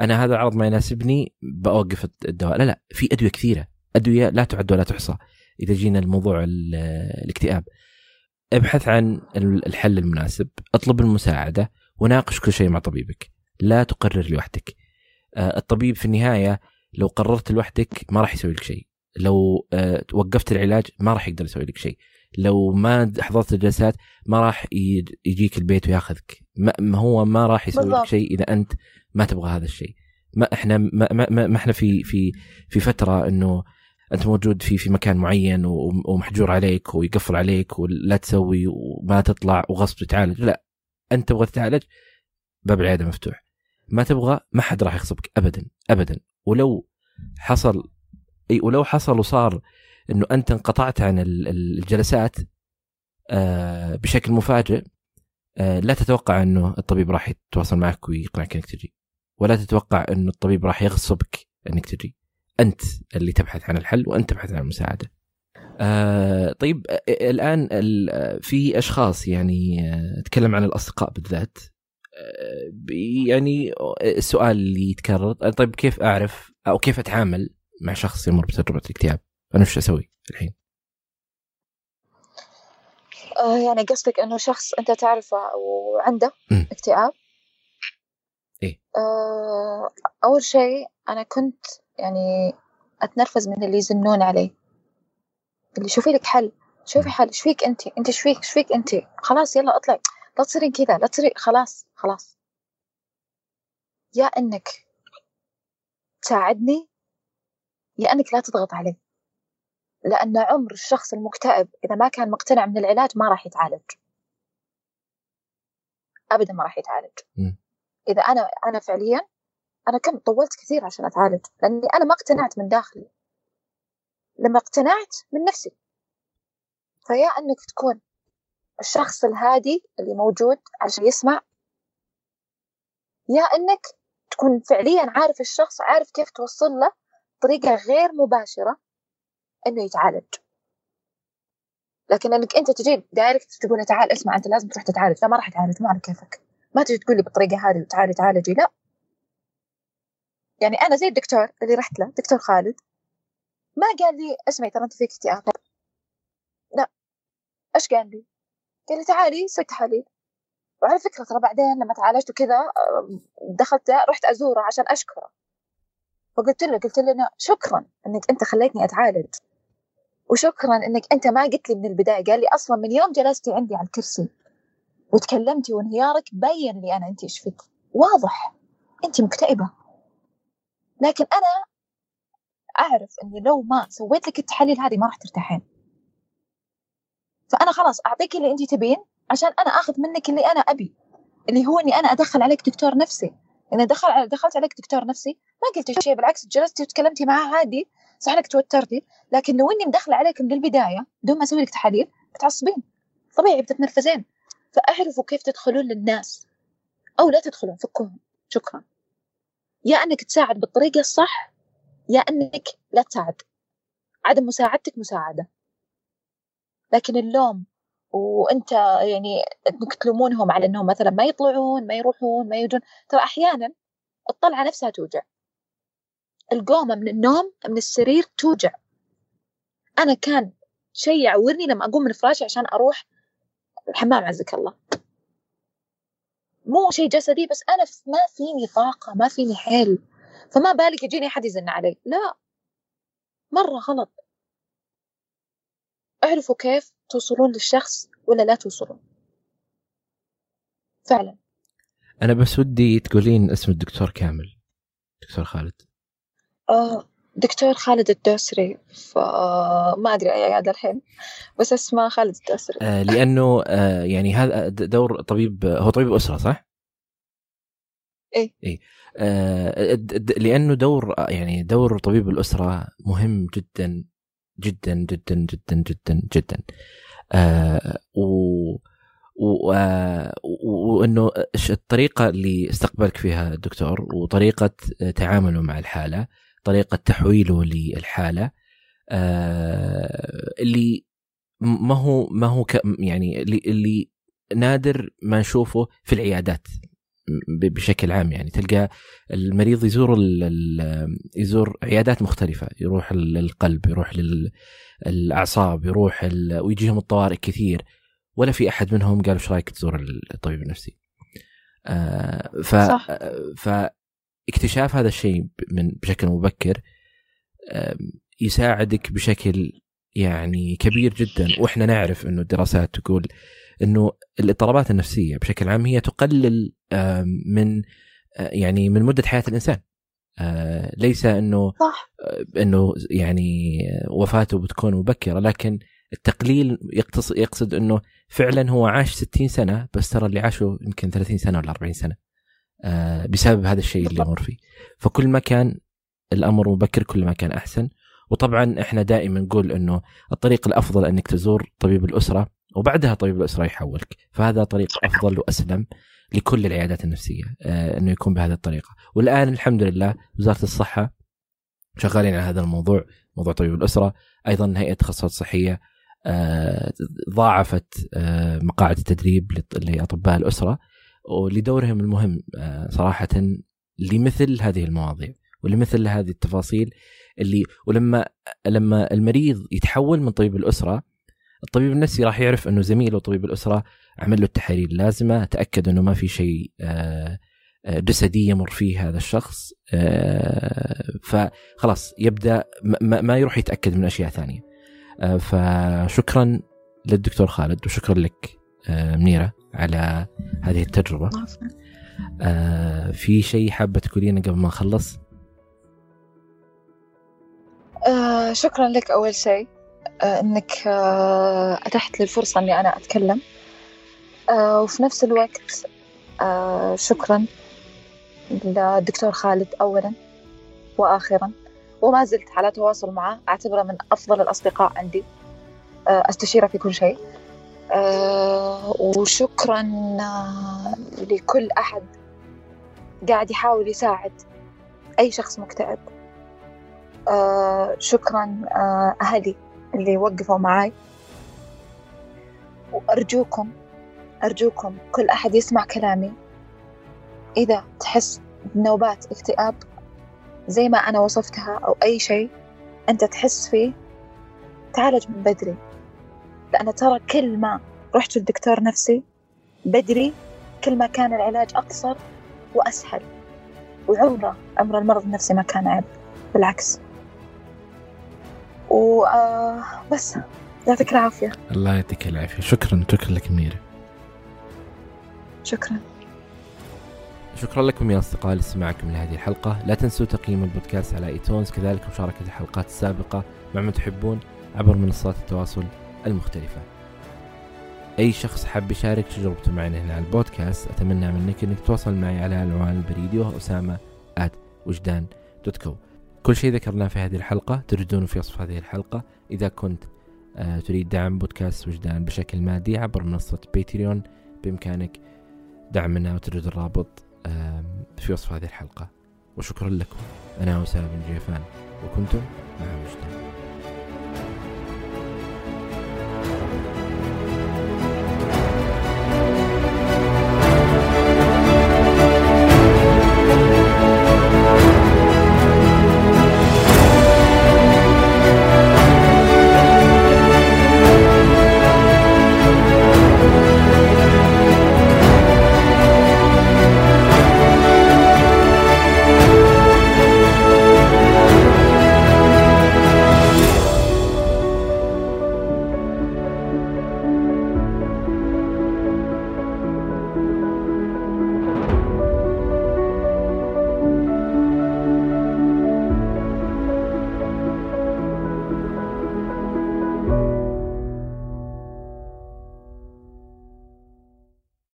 أنا هذا العرض ما يناسبني بوقف الدواء. لا لا في أدوية كثيرة. أدوية لا تعد ولا تحصى إذا جينا لموضوع الاكتئاب. ابحث عن الحل المناسب اطلب المساعدة وناقش كل شيء مع طبيبك. لا تقرر لوحدك. آه، الطبيب في النهاية لو قررت لوحدك ما راح يسوي لك شيء. لو آه، وقفت العلاج ما راح يقدر يسوي لك شيء. لو ما حضرت الجلسات ما راح يجيك البيت وياخذك. ما هو ما راح يسوي لك شيء إذا أنت ما تبغى هذا الشيء. ما إحنا ما, ما, ما إحنا في في في فترة إنه أنت موجود في في مكان معين ومحجور عليك ويقفل عليك ولا تسوي وما تطلع وغصب تتعالج. لا. أنت تبغى تتعالج باب العيادة مفتوح. ما تبغى ما حد راح يغصبك. ابدا ابدا. ولو حصل إي ولو حصل وصار إنه أنت انقطعت عن الجلسات آه، بشكل مفاجئ آه، لا تتوقع إنه الطبيب راح يتواصل معك ويقنعك إنك تجي ولا تتوقع إنه الطبيب راح يغصبك إنك تجي. أنت اللي تبحث عن الحل وأنت تبحث عن المساعدة. آه طيب آه، الآن في أشخاص يعني اتكلم عن الأصدقاء بالذات يعني السؤال اللي يتكرر طيب كيف أعرف أو كيف أتعامل مع شخص يمر بتجربة الاكتئاب؟ أنا وش أسوي الحين.
آه يعني قصدك إنه شخص أنت تعرفه وعنده م. اكتئاب؟
إيه.
آه أول شيء أنا كنت يعني أتنرفز من اللي يزنون علي. اللي شوفي لك حل. شوفي حل. إيش فيك أنت؟ أنت إيش فيك؟ إيش فيك أنت؟ خلاص يلا اطلعي. لا تصيرين كذا. لا تصيري خلاص خلاص. يا إنك تساعدني يا إنك لا تضغط علي. لأن عمر الشخص المكتئب إذا ما كان مقتنع من العلاج ما راح يتعالج. أبدا ما راح يتعالج. م. إذا أنا أنا فعليا أنا كم طولت كثير عشان أتعالج لأني أنا ما اقتنعت من داخلي. لما اقتنعت من نفسي. فيا أنك تكون الشخص الهادي اللي موجود عشان يسمع. يا أنك تكون فعليا عارف الشخص عارف كيف توصل له طريقة غير مباشرة. إنه يتعالج. لكن إنك أنت تجي direct تقول له تعال اسمع أنت لازم تروح تتعالج. لا ما راح اتعالج ما على كيفك. ما تجي تقول لي بالطريقة هذه وتعالي تعالجي. لا. يعني أنا زي الدكتور اللي رحت له دكتور خالد. ما قال لي اسمعي ترى أنت فيك اكتئاب. لا. إيش قال لي؟ قال لي تعالي سوي تحاليل. وعلى فكرة ترى بعدين لما تعالجت وكذا دخلت رحت أزوره عشان أشكره. فقلت له قلت له شكرا إنك أنت خليتني أتعالج. وشكرا إنك أنت ما قلت لي من البداية قال لي أصلا من يوم جلستي عندي على الكرسي وتكلمتي وانهيارك بين لي أنا أنت إيش فيك. واضح. أنت مكتئبة. لكن أنا أعرف إني لو ما سويت لك التحاليل هذه ما راح ترتاحين. فأنا خلاص أعطيك اللي أنت تبين عشان أنا آخذ منك اللي أنا أبي اللي هو إني أنا أدخل عليك دكتور نفسي. اذا دخل دخلت عليك دكتور نفسي ما قلت شيء بالعكس جلستي وتكلمتي معاه عادي. صح انك توترتي لكن لو إني مدخلة عليك من البداية بدون ما أسوي لك تحاليل بتعصبين. طبيعي بتتنرفزين. فأعرفوا كيف تدخلون للناس أو لا تدخلون فكوهم شكرا. يا إنك تساعد بالطريقة الصح يا إنك لا تساعد. عدم مساعدتك مساعدة. لكن اللوم وإنت يعني انك تلومونهم على إنهم مثلا ما يطلعون ما يروحون ما يجون. ترى أحيانا الطلعة نفسها توجع. القومة من النوم من السرير توجع. أنا كان شيء يعورني لما أقوم من فراشي عشان أروح الحمام عزك الله. مو شيء جسدي بس أنا ما فيني طاقة ما فيني حيل. فما بالك يجيني أحد يزن علي. لا. مرة غلط. اعرفوا كيف توصلون للشخص ولا لا توصلون؟ فعلا.
أنا بس ودي تقولين اسم الدكتور كامل دكتور خالد.
آه دكتور خالد الدوسري فما أدري أي عيادة الحين بس اسمه خالد الدوسري.
آه لأنه آه يعني هذا دور طبيب هو طبيب أسرة صح؟
إيه.
إيه. آه لأنه دور يعني دور طبيب الأسرة مهم جدا جدا جدا جدا جدا جدا. آه و وإنه الطريقة اللي استقبلك فيها الدكتور وطريقة تعامله مع الحالة طريقة تحويله للحالة آه اللي ما هو ما هو يعني اللي, اللي نادر ما نشوفه في العيادات بشكل عام يعني تلقى المريض يزور يزور عيادات مختلفة يروح للقلب يروح للأعصاب يروح ويجيهم الطوارئ كثير ولا في أحد منهم قال إيش رأيك تزور الطبيب النفسي آه ف صح. ف اكتشاف هذا الشيء من بشكل مبكر يساعدك بشكل يعني كبير جدا. وإحنا نعرف إنه الدراسات تقول إنه الاضطرابات النفسية بشكل عام هي تقلل من يعني من مدة حياة الإنسان. ليس إنه
صح.
إنه يعني وفاته بتكون مبكرة لكن التقليل يقصد إنه فعلا هو عاش 60 سنة بس ترى اللي عاشه يمكن 30 سنة ولا 40 سنة. بسبب هذا الشيء اللي يمر فيه. فكل ما كان الأمر مبكر كل ما كان أحسن. وطبعا إحنا دائما نقول إنه الطريق الأفضل إنك تزور طبيب الأسرة وبعدها طبيب الأسرة يحولك. فهذا طريق أفضل وأسلم لكل العيادات النفسية آه إنه يكون بهذه الطريقة. والآن الحمد لله وزارة الصحة شغالين على هذا الموضوع موضوع طبيب الأسرة. أيضا هيئة التخصصات الصحيه آه ضاعفت آه مقاعد التدريب لأطباء الأسرة. ولدورهم المهم آه صراحة لمثل هذه المواضيع ولمثل هذه التفاصيل اللي ولما لما المريض يتحول من طبيب الأسرة الطبيب النفسي راح يعرف إنه زميله طبيب الأسرة عمل له التحاليل اللازمة تأكد إنه ما في شيء آه، آه، جسدي يمر فيه هذا الشخص فخلاص يبدأ ما يروح يتأكد من أشياء ثانية. فشكرا للدكتور خالد وشكرا لك منيرة. على هذه التجربة. في شيء حابة تقولينه قبل ما نخلص
آه شكرا لك أول شيء. آه إنك آه أتحت لي الفرصة إني أنا أتكلم. آه وفي نفس الوقت آه شكرا للدكتور خالد أولا وآخرا. وما زلت على تواصل معه. أعتبره من أفضل الأصدقاء عندي. آه أستشيره في كل شيء. آه وشكرا آه لكل أحد قاعد يحاول يساعد أي شخص مكتئب. آه شكرا آه أهلي اللي وقفوا معاي. وأرجوكم أرجوكم كل أحد يسمع كلامي. إذا تحس بنوبات اكتئاب زي ما أنا وصفتها أو أي شيء أنت تحس فيه تعالج من بدري. لأن ترى كل ما رحت للدكتور نفسي بدري كل ما كان العلاج أقصر وأسهل. وعمره عمر المرض النفسي ما كان عيب بالعكس. وبس آه، يعطيك العافية.
الله يعطيك العافية. شكرا شكرا لك منيرة
شكرا.
شكرا لكم يا أصدقاء لاستماعكم لهذه الحلقة. لا تنسوا تقييم البودكاست على ايتونز كذلك مشاركة الحلقات السابقة مع من تحبون عبر منصات التواصل المختلفة. أي شخص حاب يشارك تجربته معنا هنا على البودكاست أتمنى منك أنك تتواصل معي على العنوان البريدي وهو أسامة وجدان dot co كل شيء ذكرناه في هذه الحلقة تجدونه في وصف هذه الحلقة. إذا كنت آه، تريد دعم بودكاست وجدان بشكل مادي عبر منصة باتريون بإمكانك دعمنا وتجد الرابط في وصف هذه الحلقة. وشكرا لكم. أنا أسامة بن جيفان وكنتم مع وجدان.